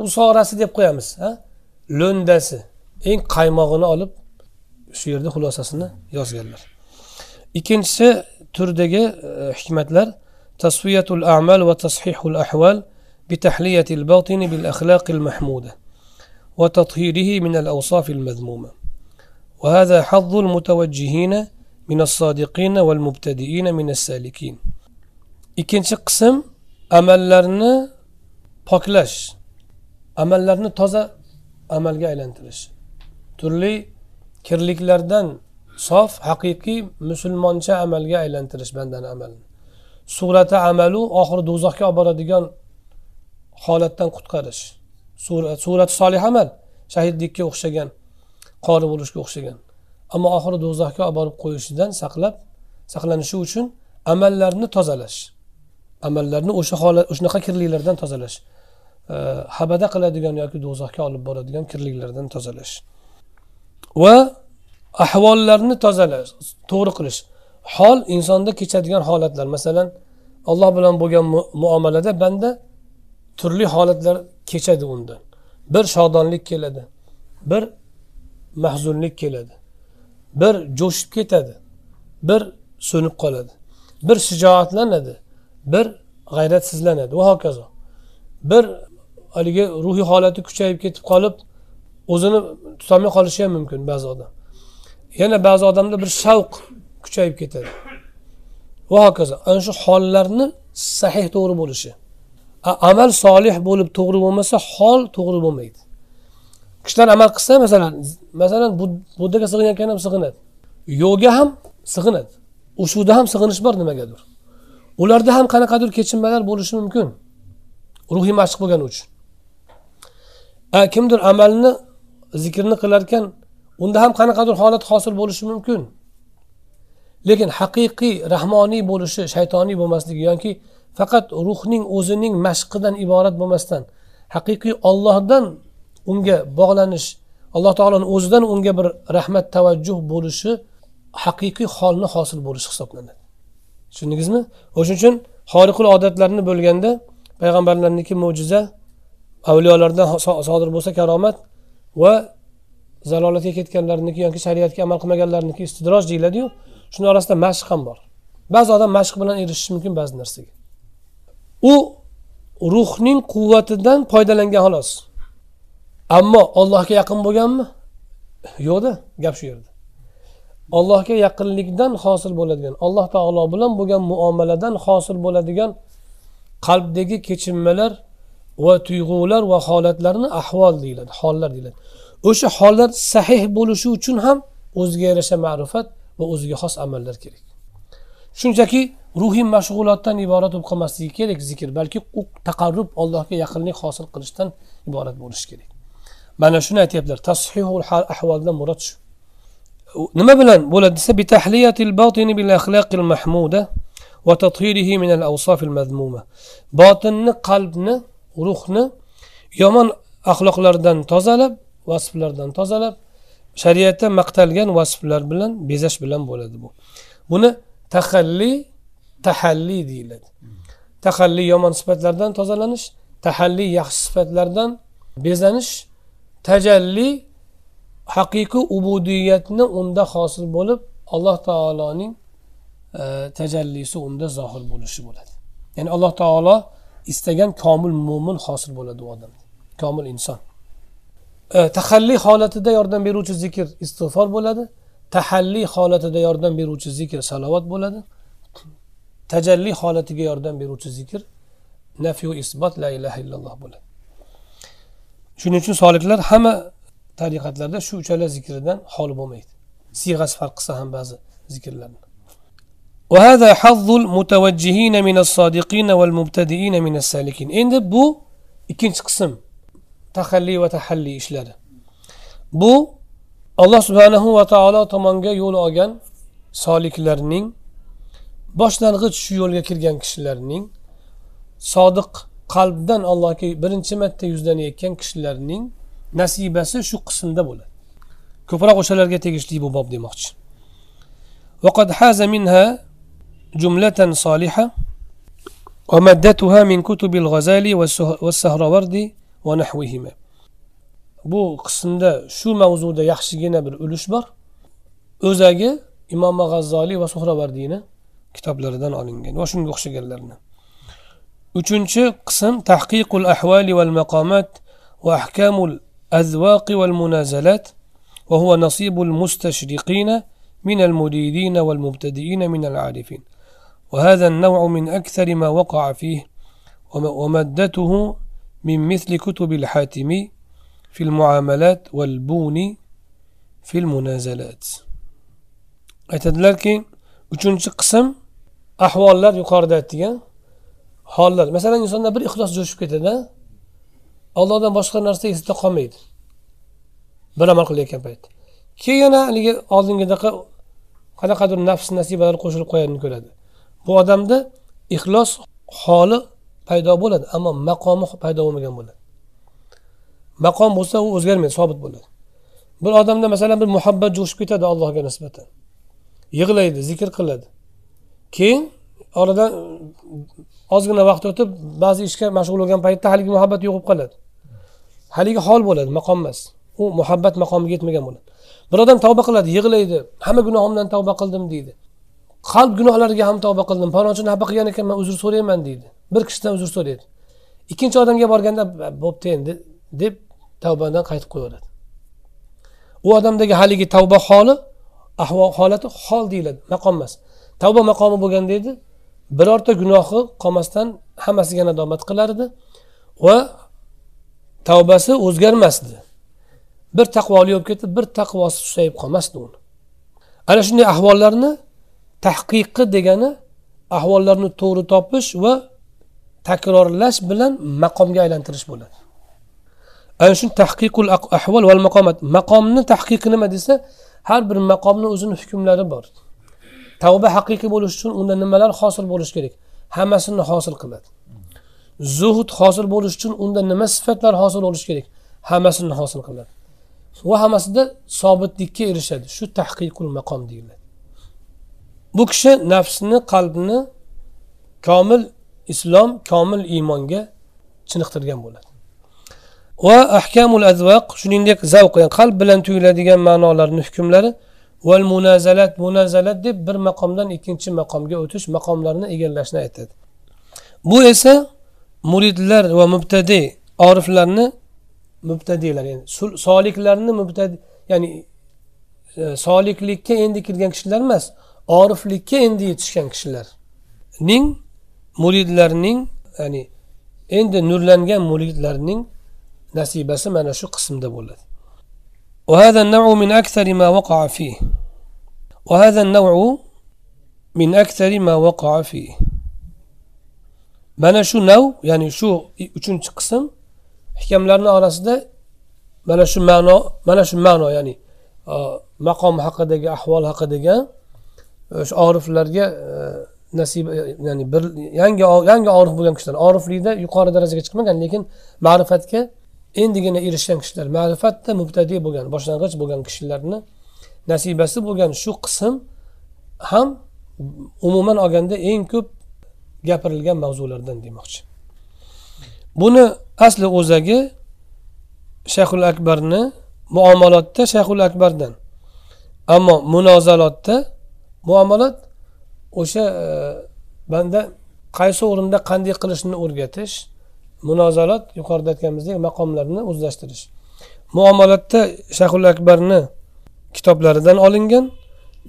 usorasi deb qo'yamiz lo'ndasi eng qaymog'ini olib shu yerda xulosasini yozganlar ikkinchisi turdagi e, hikmatlar tasfiyatul amal va tashihul ahval بتحلية الباطن بالأخلاق المحمودة وتطهيره من الأوصاف المذمومة وهذا حظ المتوجهين من الصادقين والمبتدئين من السالكين. Ikkinchi qism amallarni poklash. Amallarni toza amalga aylantirish. Turli kirliklardan sof haqiqiy musulmoncha amalga aylantirish bandani amalini surati amalu oxiri do'zaxga olib boradigan holatdan qutqarish. Surat solih amal shahidlikka o'xshagan qori bo'lishga o'xshagan. Ammo oxiri do'zaxga olib borib qo'yishidan saqlab saqlanishi uchun amallarni tozalash. Amallarni o'sha holat shunaqa kirliklardan tozalash. Habada qiladigan yoki do'zaxga olib boradigan kirliklardan tozalash. Va ahvollarni tozalash to'g'ri qilish. Hol insonda kechadigan holatlar. Masalan alloh bilan bo'lgan muomalada banda turli holatlar kechadi undan. Bir shodonlik keladi bir mahzunlik keladi. Bir jo'shib ketadi bir so'nib qoladi bir shijoatlanadi bir g'ayratsizlanadi. Va hokazo. Bir haligi ruhiy holati kuchayib ketib qolib o'zini tutolmay qolishi ham mumkin ba'zi odam. Yana ba'zi odamda bir shavq kuchayib ketadi. Va hokazo. Ana shu hollarni sahih to'g'ri bo'lishi. Amal solih bo'lib to'g'ri bo'lmasa hol to'g'ri bo'lmaydi. Kishilar amal qilsa masalan masalan buddaga sig'inayotgan ham sig'inadi. Yoga ham sig'inadi. Ushuda ham sig'inish bor nimagadir. Ularda ham qanaqadir kechinmalar bo'lishi mumkin. Ruhiy mashq bo'lgani uchun. Kimdir amalni zikrni qilarkan unda ham qanaqadir holat hosil bo'lishi mumkin. Lekin haqiqiy rahmoniy bo'lishi shaytoniy bo'lmasligi yoki faqat ruhning o'zining mashqidan iborat bo'lmasdan haqiqiy ollohdan unga bog'lanish alloh taoloni o'zidan unga bir rahmat tavajjuh bo'lishi haqiqiy holni hosil bo'lishi hisoblanadi. Tushundingizmi? O'shaning uchun xoriqul odatlarni bo'lganda payg'ambarlarniki mo'jiza avliyolardan sodir bo'lsa karomat va zalolatga ketganlarniki yoki shariatga amal qilmaganlarniki istidroj deyiladiyu shuni orasida mashq ham bor. Ba'zi odam mashq bilan erishishi mumkin ba'zi narsaga. U ruhning quvvatidan foydalangan xolos. Ammo ollohga yaqin bo'lganmi? Yo'qda gap shu yerda. Allohga yaqinlikdan hosil bo'ladigan alloh taolo bilan bo'lgan muomaladan hosil bo'ladigan qalbdagi kechinmalar va tuyg'ular va holatlarni ahvol deyiladi hollar deyiladi. O'sha hollar sahih bo'lishi uchun ham o'ziga yarasha ma'rifat va o'ziga xos amallar kerak. Shunchaki ruhiy mashg'ulotdan iborat bo'lib qolmasligi kerak zikr balki u taqarrub allohga yaqinlik hosil qilishdan iborat bo'lishi kerak. Mana shuni aytyaptilar tashihul ahvoldan murod shu. Nima bilan bo'ladi desa bitahliyatil botini bil axloqil mahmuda va tathirihi min al awsafil mazmuma botinni qalbni ruhni yomon axloqlardan tozalab vasflardan tozalab shariatda maqtalgan vasflar bilan bezash bilan bo'ladi bu. Buni tahalli tahalli deyiladi. Tahalli yomon sifatlardan tozalanish tahalli yaxshi sifatlardan bezanish tajalli haqiqiy ubudiyatni unda hosil bo'lib alloh taoloning e, tajallisi unda zohir bo'lishi bo'ladi. Ya'ni alloh taolo istagan komil mo'min hosil bo'ladi u odam komil inson. E, tahalli holatida yordam beruvchi zikr istig'for bo'ladi. Tahalli holatida yordam beruvchi zikr salovat bo'ladi. Tajalli holatiga yordam beruvchi zikr nafyu isbot la ilaha illalloh bo'ladi. shuning uchun soliklar hamma tariqatlarda shu uchala zikridan xoli bo'lmaydi siyg'asi farq qilsa ham ba'zi zikrlarni وهذا حظ المتوجهين من الصادقين والمبتدئين من السالكين endi bu ikkinchi qism tahalli va tahalli ishlari bu alloh subhanahu va taolo tomonga yo'l olgan soliklarning boshlang'ich shu yo'lga kirgan kishilarning sodiq qalbdan allohga birinchi marta yuzlanayotgan kishilarning nasibasi shu qismda bo'ladi ko'proq o'shalarga tegishli bu bob demoqchi وقد حاز منها جملة صالحة ومدتها من كتب الغزالي والسهروردي ونحوهما bu qismda shu mavzuda yaxshigina bir ulush bor o'zagi imom g'azzoliy va suhravardiyni kitoblaridan olingan va shunga o'xshaganlarni Uchinchi qism tahqiqul ahvali val maqomat va ahkamul azvaqi val munazalat وهو نصيب المستشرقين من المريدين والمبتدئين من العارفين وهذا النوع من أكثر ما وقع فيه ومادته من مثل كتب الحاتمي في المعاملات والبوني في المنازلات aytadilarki uchinchi qism ahvollar yuqorida aytgan hollar. Masalan insonda bir ixlos jo'shib ketadi allohdan boshqa narsa esida qolmaydi. Bir amal qilayotgan paytda keyin yana haligi oldingidaqa qanaqadir nafs nasibalar qo'shilib qo'yganini ko'radi. Bu odamda ixlos holi paydo bo'ladi ammo maqomi paydo bo'lmagan bo'ladi. Maqom bo'lsa u o'zgarmaydi sobit bo'ladi. Bir odamda masalan bir muhabbat jo'shib ketadi allohga nisbatan. Yig'laydi zikr qiladi. Keyin oradan ozgina vaqt o'tib ba'zi ishga mashg'ul bo'lgan paytda haligi muhabbat yo'qolib qoladi. Haligi hol bo'ladi maqom emas. U muhabbat maqomiga yetmagan bo'ladi. Bir odam tavba qiladi yig'laydi hamma gunohimdan tavba qildim deydi. Qalb gunohlariga ham tavba qildim palonchini xafa qilgan ekanman uzr so'rayman deydi. Bir kishidan uzr so'raydi. Ikkinchi odamga borganda bo'pti endi deb tavbadan qaytib qo'yaveradi. U odamdagi haligi tavba holi ahvol holati hol deyiladi maqom emas. Tavba maqomi bo'lganda deydi birorta gunohi qolmasdan hammasiga nadomat qilar edi va tavbasi o'zgarmasdi. Bir taqvoli bo'lib ketib bir taqvosi susayib qolmasdi uni. Ana shunday ahvollarni tahqiqi degani ahvollarni to'g'ri topish va takrorlash bilan maqomga aylantirish bo'ladi. Ana shu tahqiqul ahvol val maqomat. Maqomni tahqiqi nima desa har bir maqomni o'zini hukmlari bor. Tavba haqiqiy bo'lishi uchun unda nimalar hosil bo'lishi kerak? Hammasini hosil qiladi. Zuhud hosil bo'lishi uchun unda nima sifatlar hosil bo'lishi kerak? Hammasini hosil qiladi. Va hammasida sobitlikka erishadi. Shu tahqiqul maqom deyiladi. Bu kishi nafsni qalbni komil islom komil iymonga chiniqtirgan bo'ladi. Va ahkamul azvaq shuningdek zavq yani qalb bilan tuyuladigan ma'nolarni hukmlari val munazalat munazalat deb bir maqomdan ikkinchi maqomga o'tish maqomlarni egallashni aytadi. Bu esa muridlar va mubtadiy oriflarni mubtadiylar ya'ni soliklarni mubtadi ya'ni e, soliklikka endi kirgan kishilar emas oriflikka endi yetishgan kishilarning muridlarning ya'ni endi nurlangan muridlarning nasibasi mana shu qismda bo'ladi. وهذا النوع من أكثر ما وقع فيه وهذا النوع من أكثر ما وقع فيه mana shu nav ya'ni shu uchinchi qism hkamlarni orasida mana shu ma'no mana shu ma'no ya'ni maqom haqidagi ahvol haqidagi o'sha oriflarga nasib ya'ni bir yangi yangi orif bo'lgan kishilar oriflikda yuqori darajaga chiqmagan lekin ma'rifatga endigina erishgan kishilar ma'rifatda mubtadiy bo'lgan boshlang'ich bo'lgan kishilarni nasibasi bo'lgan shu qism ham umuman olganda eng ko'p gapirilgan mavzulardan demoqchi. Buni asli o'zagi shayxul akbarni muomalotda shayxul akbardan ammo munozalotda muomalat o'sha e, banda qaysi o'rinda qanday qilishni o'rgatish munozalat yuqorida aytganimizdek maqomlarni o'zlashtirish. Muomalatda shayxul akbarni kitoblaridan olingan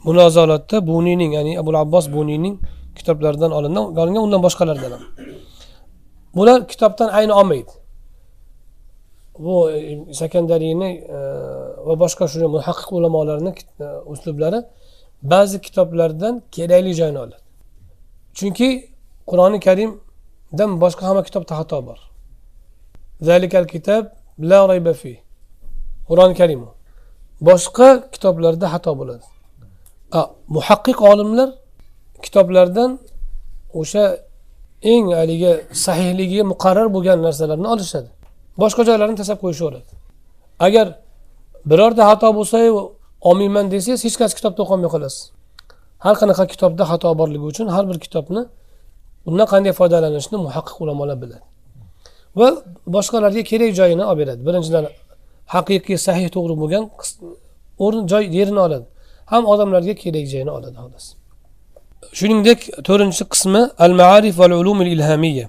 munozolatda buniyning ya'ni abul abbos buniyning kitoblaridan olingan olingan undan boshqalardan ham. Bular kitobdan ayni olmaydi. Bu e, sakandariyni e, va boshqa shu muhaqqiq ulamolarni e, uslublari ba'zi kitoblardan kerakli joyini oladi. Chunki qur'oni karim dan boshqa hamma kitobda xato bor. Zalikal kitob la rayba fi. Qur'oni karim. Boshqa kitoblarda xato bo'ladi. Muhaqqiq olimlar kitoblardan o'sha eng haligi sahihligiga muqarrar bo'lgan narsalarni olishadi. Boshqa joylarni tashlab qo'yishaveradi agar birorta xato bo'lsa olmayman desangiz hech qaysi kitobda o'qolmay qolasiz. Har qanaqa kitobda xato borligi uchun har bir kitobni undan qanday foydalanishni muhaqqiq ulamolar biladi va boshqalarga kerak joyini olib beradi birinchidan haqiqiy sahih to'g'ri bo'lgan o'rin joy yerini oladi ham odamlarga kerak joyini oladi xolos shuningdek to'rtinchi qismi al maarif val ulum al ilhamiya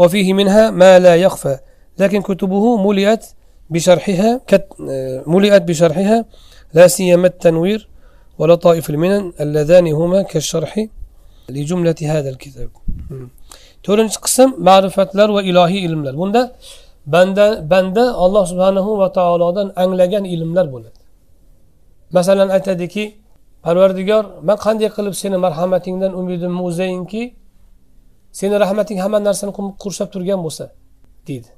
وفيه منها ما لا يخفى لكن كتبه ملئت بشرحها ملئت بشرحها لا سيما التنوير ولطائف المنن اللذان هما كالشرح to'rtinchi qism ma'rifatlar va ilohiy ilmlar bunda banda banda alloh subhanahu va taolodan anglagan ilmlar bo'ladi masalan aytadiki parvardigor man qanday qilib seni marhamatingdan umidimni uzayinki seni rahmating hamma narsani qurshab turgan bo'lsa deydi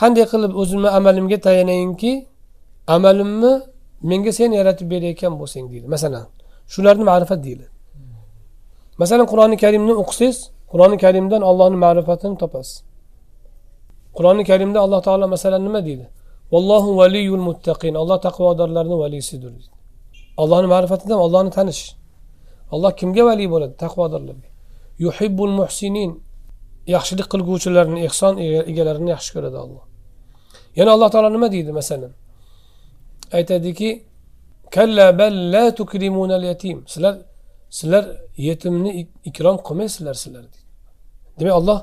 qanday qilib o'zimni amalimga tayanayinki amalimni menga sen yaratib berayotgan bo'lsang deydi masalan shularni ma'rifat deyiladi masalan qur'oni karimni o'qisangiz qur'oni karimdan allohni ma'rifatini topasiz. Qur'oni karimda alloh taolo masalan nima deydi? Vallohu valiyul muttaqin. Alloh taqvodorlarni valiysidir deydi. Allohni ma'rifatidan allohni tanish. Alloh kimga vali bo'ladi? Taqvodorlarga. Yuhibbul muhsinin. Yaxshilik qilguvchilarni ehson egalarini yaxshi ko'radi alloh. Yana alloh taolo nima deydi masalan? Aytadiki kalla bal la tukrimunal yatim sizlar sizlar yetimni ikrom qilmaysizlar sizlar demak olloh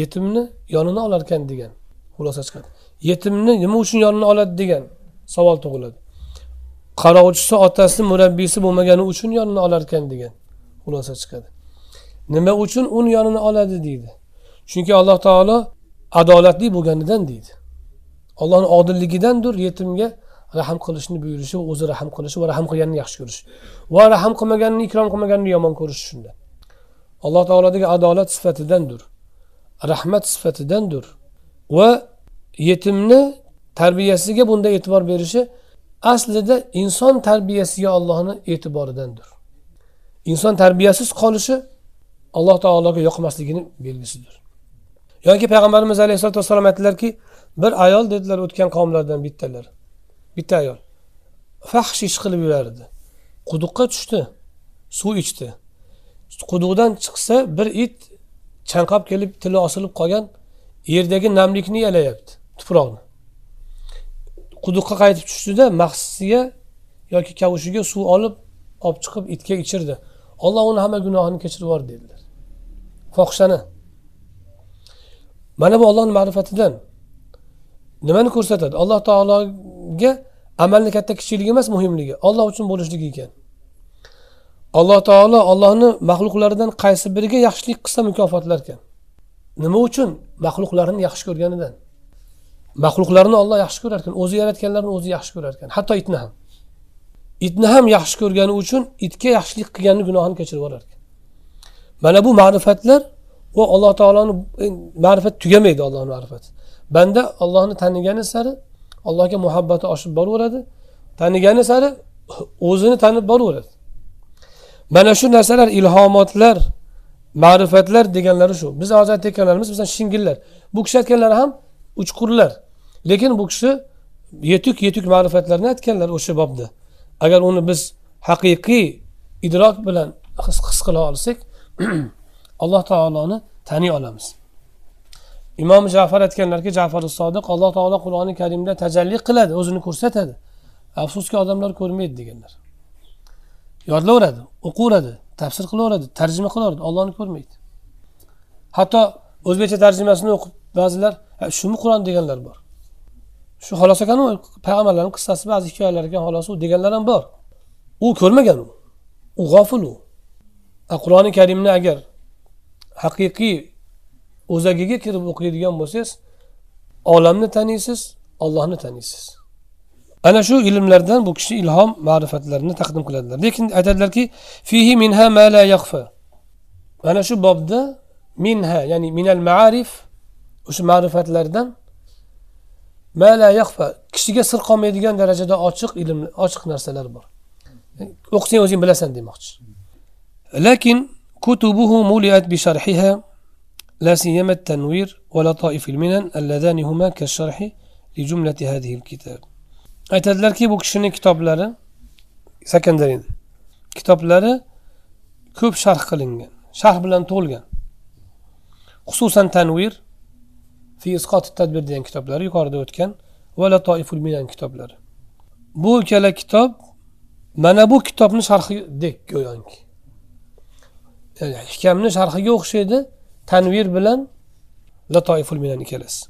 yetimni yonini olarkan degan xulosa chiqadi. Yetimni nima uchun yonini oladi degan savol tug'iladi. Qarovchisi otasi murabbiysi bo'lmagani uchun yonini olarkan degan xulosa chiqadi. Nima uchun uni yonini oladi deydi. Chunki alloh taolo adolatli bo'lganidan deydi. Ollohni odilligidandir yetimga rahm qilishni buyurishi o'zi rahm qilishi va rahm qilganini yaxshi ko'rish. Va rahm qilmaganini ikrom qilmaganini yomon ko'rish shunda. Alloh taolodagi adolat sifatidandir rahmat sifatidandir va yetimni tarbiyasiga bunday e'tibor berishi aslida inson tarbiyasiga ollohni e'tiboridandir. Inson tarbiyasiz qolishi alloh taologa yoqmasligini belgisidir. Yoki payg'ambarimiz alayhissalotu vassalom aytdilarki bir ayol dedilar o'tgan qavmlardan bittalari bitta ayol. Fahsh ish qilib yurardi quduqqa tushdi. Suv ichdi. Quduqdan chiqsa bir it chanqab kelib tili osilib qolgan yerdagi namlikni yalayapti tuproqni quduqqa qaytib tushdida mahsisiga yoki kavushiga suv olib olib chiqib itga ichirdi. Olloh uni hamma gunohini kechirib yubordi dedilar. Fohishani. Mana bu ollohni ma'rifatidan nimani ko'rsatadi? Alloh ga amalni katta kichikligi emas muhimligi. Olloh uchun bo'lishligi ekan. Alloh taolo ollohni maxluqlaridan qaysi biriga yaxshilik qilsa mukofotlar ekan. Nima uchun? Maxluqlarini yaxshi ko'rganidan. Maxluqlarni olloh yaxshi ko'rar ekan o'zi yaratganlarni o'zi yaxshi ko'rar ekan. Hatto itni ham. Itni ham yaxshi ko'rgani uchun itga yaxshilik qilganni gunohini kechirib yuborar ekan. Mana bu ma'rifatlar va alloh taoloni e, ma'rifat tugamaydi ollohni ma'rifati. Banda ollohni tanigani sari allohga muhabbati oshib boraveradi. Tanigani sari o'zini tanib boraveradi. Mana shu narsalar ilhomotlar ma'rifatlar deganlari shu. Biz hozir aytayotganlarimiz masalan shingillar. Bu kishi aytganlari ham uchqurlar. Lekin bu kishi yetuk yetuk ma'rifatlarni aytganlar o'sha bobda. Agar uni biz haqiqiy idrok bilan his qila olsak alloh taoloni taniy olamiz. Imom jafar aytganlarki jafar sodiq alloh taolo qur'oni karimda tajalli qiladi o'zini ko'rsatadi. Afsuski odamlar ko'rmaydi deganlar. Yodlaveradi o'qiveradi tafsir qilaveradi tarjima qilaveradi ollohni ko'rmaydi. Hatto o'zbekcha tarjimasini o'qib ba'zilar shumi qur'on deganlar bor. Shu xolos ekanu payg'ambarlarni qissasi ba'zi hikoyalar ekan xolos u deganlar ham bor. U ko'rmagan u. U g'ofil u. Qur'oni karimni agar haqiqiy o'zagiga kirib o'qiydigan bo'lsangiz olamni taniysiz ollohni taniysiz. Ana shu ilmlardan bu kishi ilhom ma'rifatlarini taqdim qiladilar. Lekin aytadilarki fihi minha ma la yaxfa mana shu bobda minha ya'ni minal ma'arif o'sha ma'rifatlardan ma la yaxfa kishiga sir qolmaydigan darajada ochiq ilm ochiq narsalar bor. O'qisang o'zing bilasan demoqchi. Lekin kutubuhu muliat bi sharhiha. لا سيما التنوير ولطائف المنن اللذان هما كالشرح لجملة هذه الكتاب aytadilarki bu kishini kitoblari sekondarin kitoblari ko'p sharh qilingan sharh bilan to'lgan xususan tanvir fi isqot tadbir degan kitoblari yuqorida o'tgan va latoiful minan kitoblari bu ikkala kitob mana bu kitobni sharhidek go'yoki hkamni sharhiga o'xshaydi tanvir bilan latoiful minan ikkalasi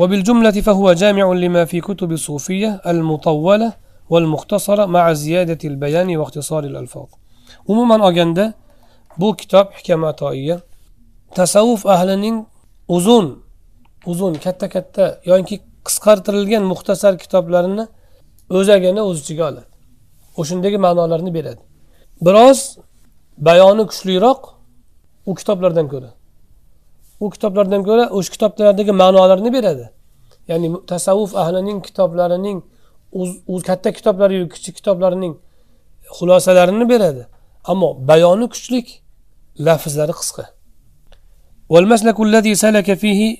وبالجملة فهو جامع لما في كتب الصوفية المطولة والمختصرة مع زيادة البيان واختصار الألفاظ umuman olganda bu kitob hikam atoiya tasavvuf ahlining uzun uzun katta katta yoki qisqartirilgan muxtasar kitoblarini o'zagini o'z ichiga oladi o'shandagi ma'nolarni beradi biroz bayoni kuchliroq u kitoblardan ko'ra u kitoblardan ko'ra o'sha kitoblardagi ma'nolarni beradi ya'ni tasavvuf ahlining kitoblarining katta kitoblariyu kichik kitoblarining xulosalarini beradi ammo bayoni kuchlik lafzlari qisqa والمسلك الذي سلك فيه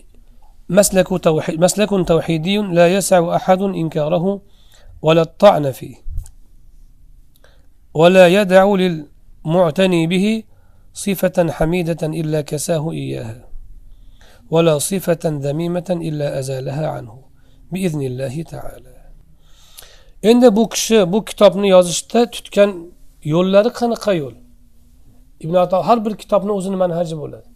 مسلك توحيد مسلك توحيدي لا يسع أحد إنكاره ولا الطعن فيه ولا يدع للمعتني به صفة حميدة إلا كساه إياها ولا صفة ذميمة إلا أزالها عنه بإذن الله تعالى endi bu kishi bu kitobni yozishda tutgan yo'llari qanaqa yo'l ibn ato har bir kitobni o'zini manhaji bo'ladi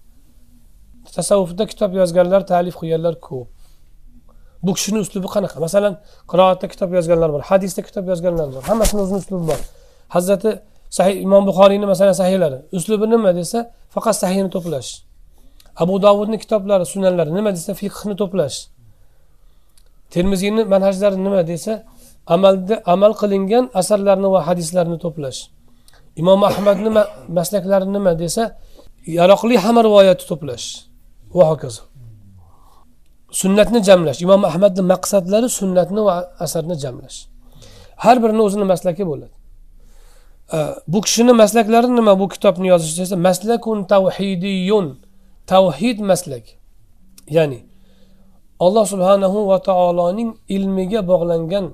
tasavvufda kitob yozganlar ta'lif qilganlar ko'p bu kishini uslubi qanaqa masalan qiroatda kitob yozganlar bor hadisda kitob yozganlar bor hammasini o'zini uslubi bor hazrati sahih imom buxoriyni masalan sahiylari uslubi nima desa faqat sahihni to'plash. Abu dovudni kitoblari sunanlari nima desa fiqhni to'plash. Termiziyni manhajlari nima desa amalda amal qilingan asarlarni va hadislarni to'plash. Imom ahmadni maslaklari nima desa yaroqli hamma rivoyatni to'plash. Va hokazo. Sunnatni jamlash. Imom ahmadni maqsadlari sunnatni va asarni jamlash. Har birini o'zini maslaki bo'ladi. Bu kishini maslaklari nima bu kitobni yozishda desa maslakun tavhidiyun tavhid maslak ya'ni alloh subhanahu va taoloning ilmiga bog'langan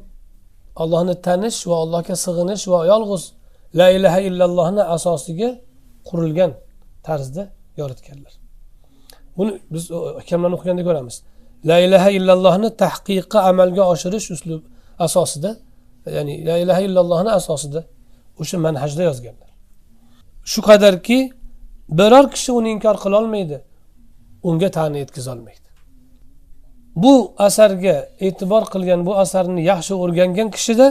allohni tanish va allohga sig'inish va yolg'iz la ilaha illallohni asosiga qurilgan tarzda yoritganlar. Buni biz hakamlarni o'qiganda ko'ramiz. La ilaha illallohni tahqiqqa amalga oshirish uslub asosida ya'ni la ilaha illallohni asosida o'sha manhajda yozganlar. Shu qadarki biror kishi uni inkor qilolmaydi unga ta'na yetkazolmaydi bu asarga e'tibor qilgan bu asarni yaxshi o'rgangan kishida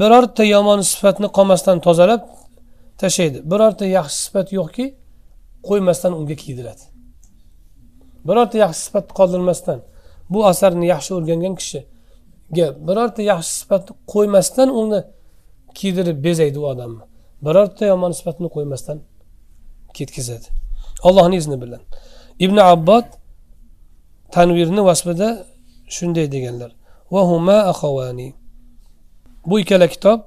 birorta yomon sifatni qolmasdan tozalab tashlaydi. Birorta yaxshi sifat yo'qki qo'ymasdan unga kiydiradi. Birorta yaxshi sifat qoldirmasdan bu asarni yaxshi o'rgangan kishiga birorta yaxshi sifatni qo'ymasdan uni kiydirib bezaydi u odamni. Birorta yomon sifatni qo'ymasdan ketkazadi. Allohni izni bilan. Ibn abbod tanvirni vasfida shunday deganlar. Bu ikkala kitob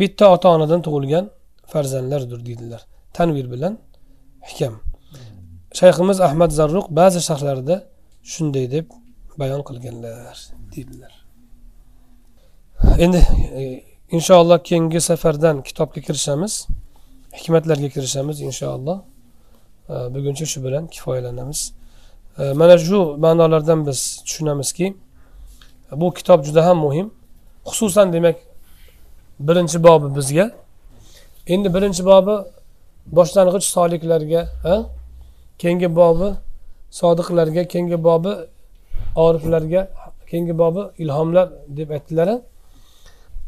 bitta ota onadan tug'ilgan farzandlardir deydilar. Tanvir bilan hikam. Shayximiz ahmad zarruq ba'zi sharhlarida shunday deb bayon qilganlar deydilar. Endi e, inshaalloh keyingi safardan kitobga kirishamiz hikmatlarga kirishamiz inshaalloh buguncha shu bilan kifoyalanamiz mana shu ma'nolardan biz tushunamizki bu kitob juda ham muhim xususan demak birinchi bobi bizga endi birinchi bobi boshlang'ich soliklarga keyingi bobi sodiqlarga keyingi bobi oriflarga keyingi bobi ilhomlar deb aytdilar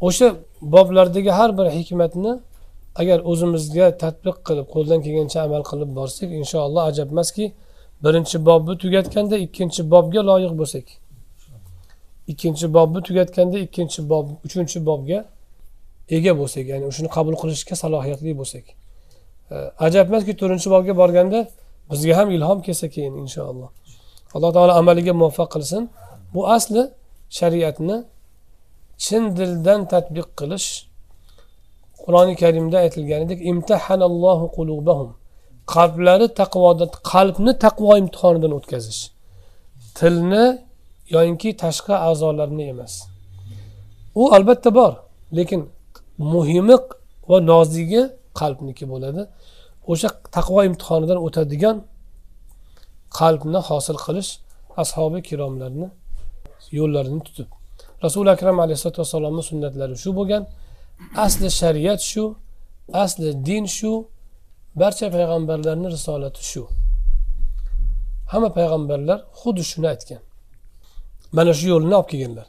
o'sha boblardagi har bir hikmatni agar o'zimizga tadbiq qilib qo'ldan kelgancha amal qilib borsak inshaalloh ajab emaski birinchi bobni tugatganda ikkinchi bobga loyiq bo'lsak. Ikkinchi bobni tugatganda ikkinchi bob uchinchi bobga ega bo'lsak ya'ni shuni qabul qilishga salohiyatli bo'lsak. Ajab emaski to'rtinchi bobga borganda bizga ham ilhom kelsa keyin inshaalloh. Alloh taolo amaliga muvaffaq qilsin. Bu asli shariatni chin dildan tadbiq qilish qur'oni karimda aytilganidek imtahanallohu qulubahum. Qalblari taqvoda qalbni taqvo imtihonidan o'tkazish. Tilni yoyinki tashqi a'zolarni emas. U albatta bor lekin muhimi va nozigi qalbniki bo'ladi. O'sha taqvo imtihonidan o'tadigan qalbni hosil qilish ashobi kiromlarni yo'llarini tutib. Rasuli akram alayhissalotu vassalomni sunnatlari shu bo'lgan. Asli shariat shu asli din shu barcha payg'ambarlarni risolati shu. Hamma payg'ambarlar xuddi shuni aytgan. Mana shu yo'lni olib kelganlar.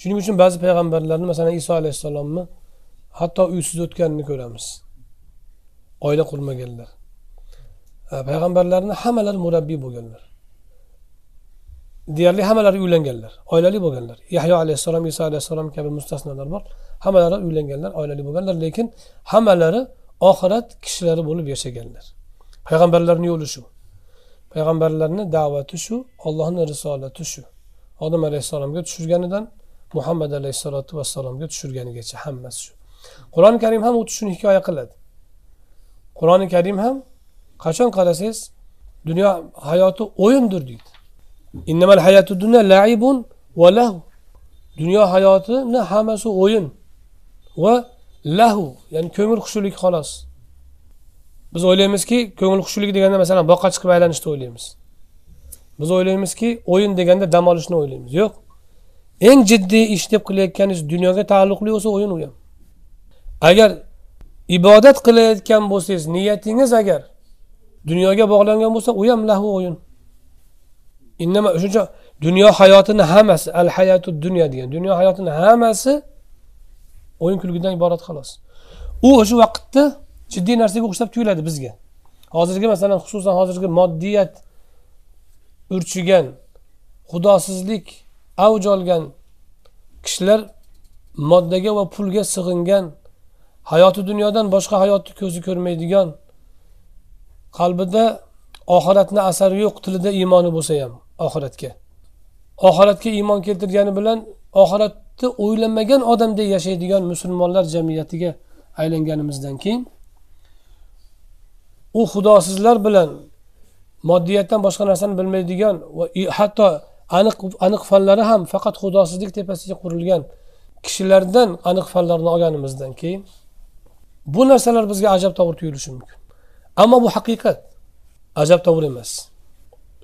Shuning uchun ba'zi payg'ambarlarni masalan iso alayhissalomni hatto uysiz o'tganini ko'ramiz. Oila qurmaganlar. Payg'ambarlarni hammalari murabbiy bo'lganlar. Deyarli hammalari uylanganlar oilali bo'lganlar yahyo alayhissalom iso alayhissalom kabi mustasnolar bor hammalari uylanganlar oilali bo'lganlar lekin hammalari oxirat kishilari bo'lib yashaganlar payg'ambarlarni yo'li shu payg'ambarlarni da'vati shu ollohni risolati shu odam alayhissalomga tushirganidan muhammad alayhissalotu vassalomga tushirganigacha hammasi shu qur'oni karim ham xuddi shuni hikoya qiladi qur'oni karim ham qachon qarasangiz dunyo hayoti o'yindir deydi innamal hayatu dunya laibun va lahu. Dunyo hayotini hammasi o'yin va lahu ya'ni ko'ngil xushulik xolos. Biz o'ylaymizki ko'ngil xushulik deganda masalan boqqa chiqib aylanishni o'ylaymiz. Biz o'ylaymizki o'yin deganda dam olishni o'ylaymiz. Yo'q. Eng jiddiy ish deb qilayotganingiz dunyoga taalluqli bo'lsa o'yin u ham. Agar ibodat qilayotgan bo'lsangiz niyatingiz agar dunyoga bog'langan bo'lsa u ham lahu o'yin. Innama shuning uchun dunyo hayotini hammasi al hayatu dunyo degan dunyo hayotini hammasi o'yin kulgidan iborat xolos. U o'sha vaqtda jiddiy narsaga o'xshab tuyuladi bizga. Hozirgi masalan xususan hozirgi moddiyat urchigan xudosizlik avj olgan kishilar moddaga va pulga sig'ingan hayoti dunyodan boshqa hayotni ko'zi ko'rmaydigan qalbida oxiratni asari yo'q tilida iymoni bo'lsa ham. Oxiratga. Oxiratga iymon keltirgani bilan oxiratni o'ylamagan odamdek yashaydigan musulmonlar jamiyatiga aylanganimizdan keyin u xudosizlar bilan moddiyatdan boshqa narsani bilmaydigan va hatto aniq aniq fanlari ham faqat xudosizlik tepasiga qurilgan kishilardan aniq fanlarni olganimizdan keyin bu narsalar bizga ajabtovur tuyulishi mumkin. Ammo bu haqiqat ajabtovur emas.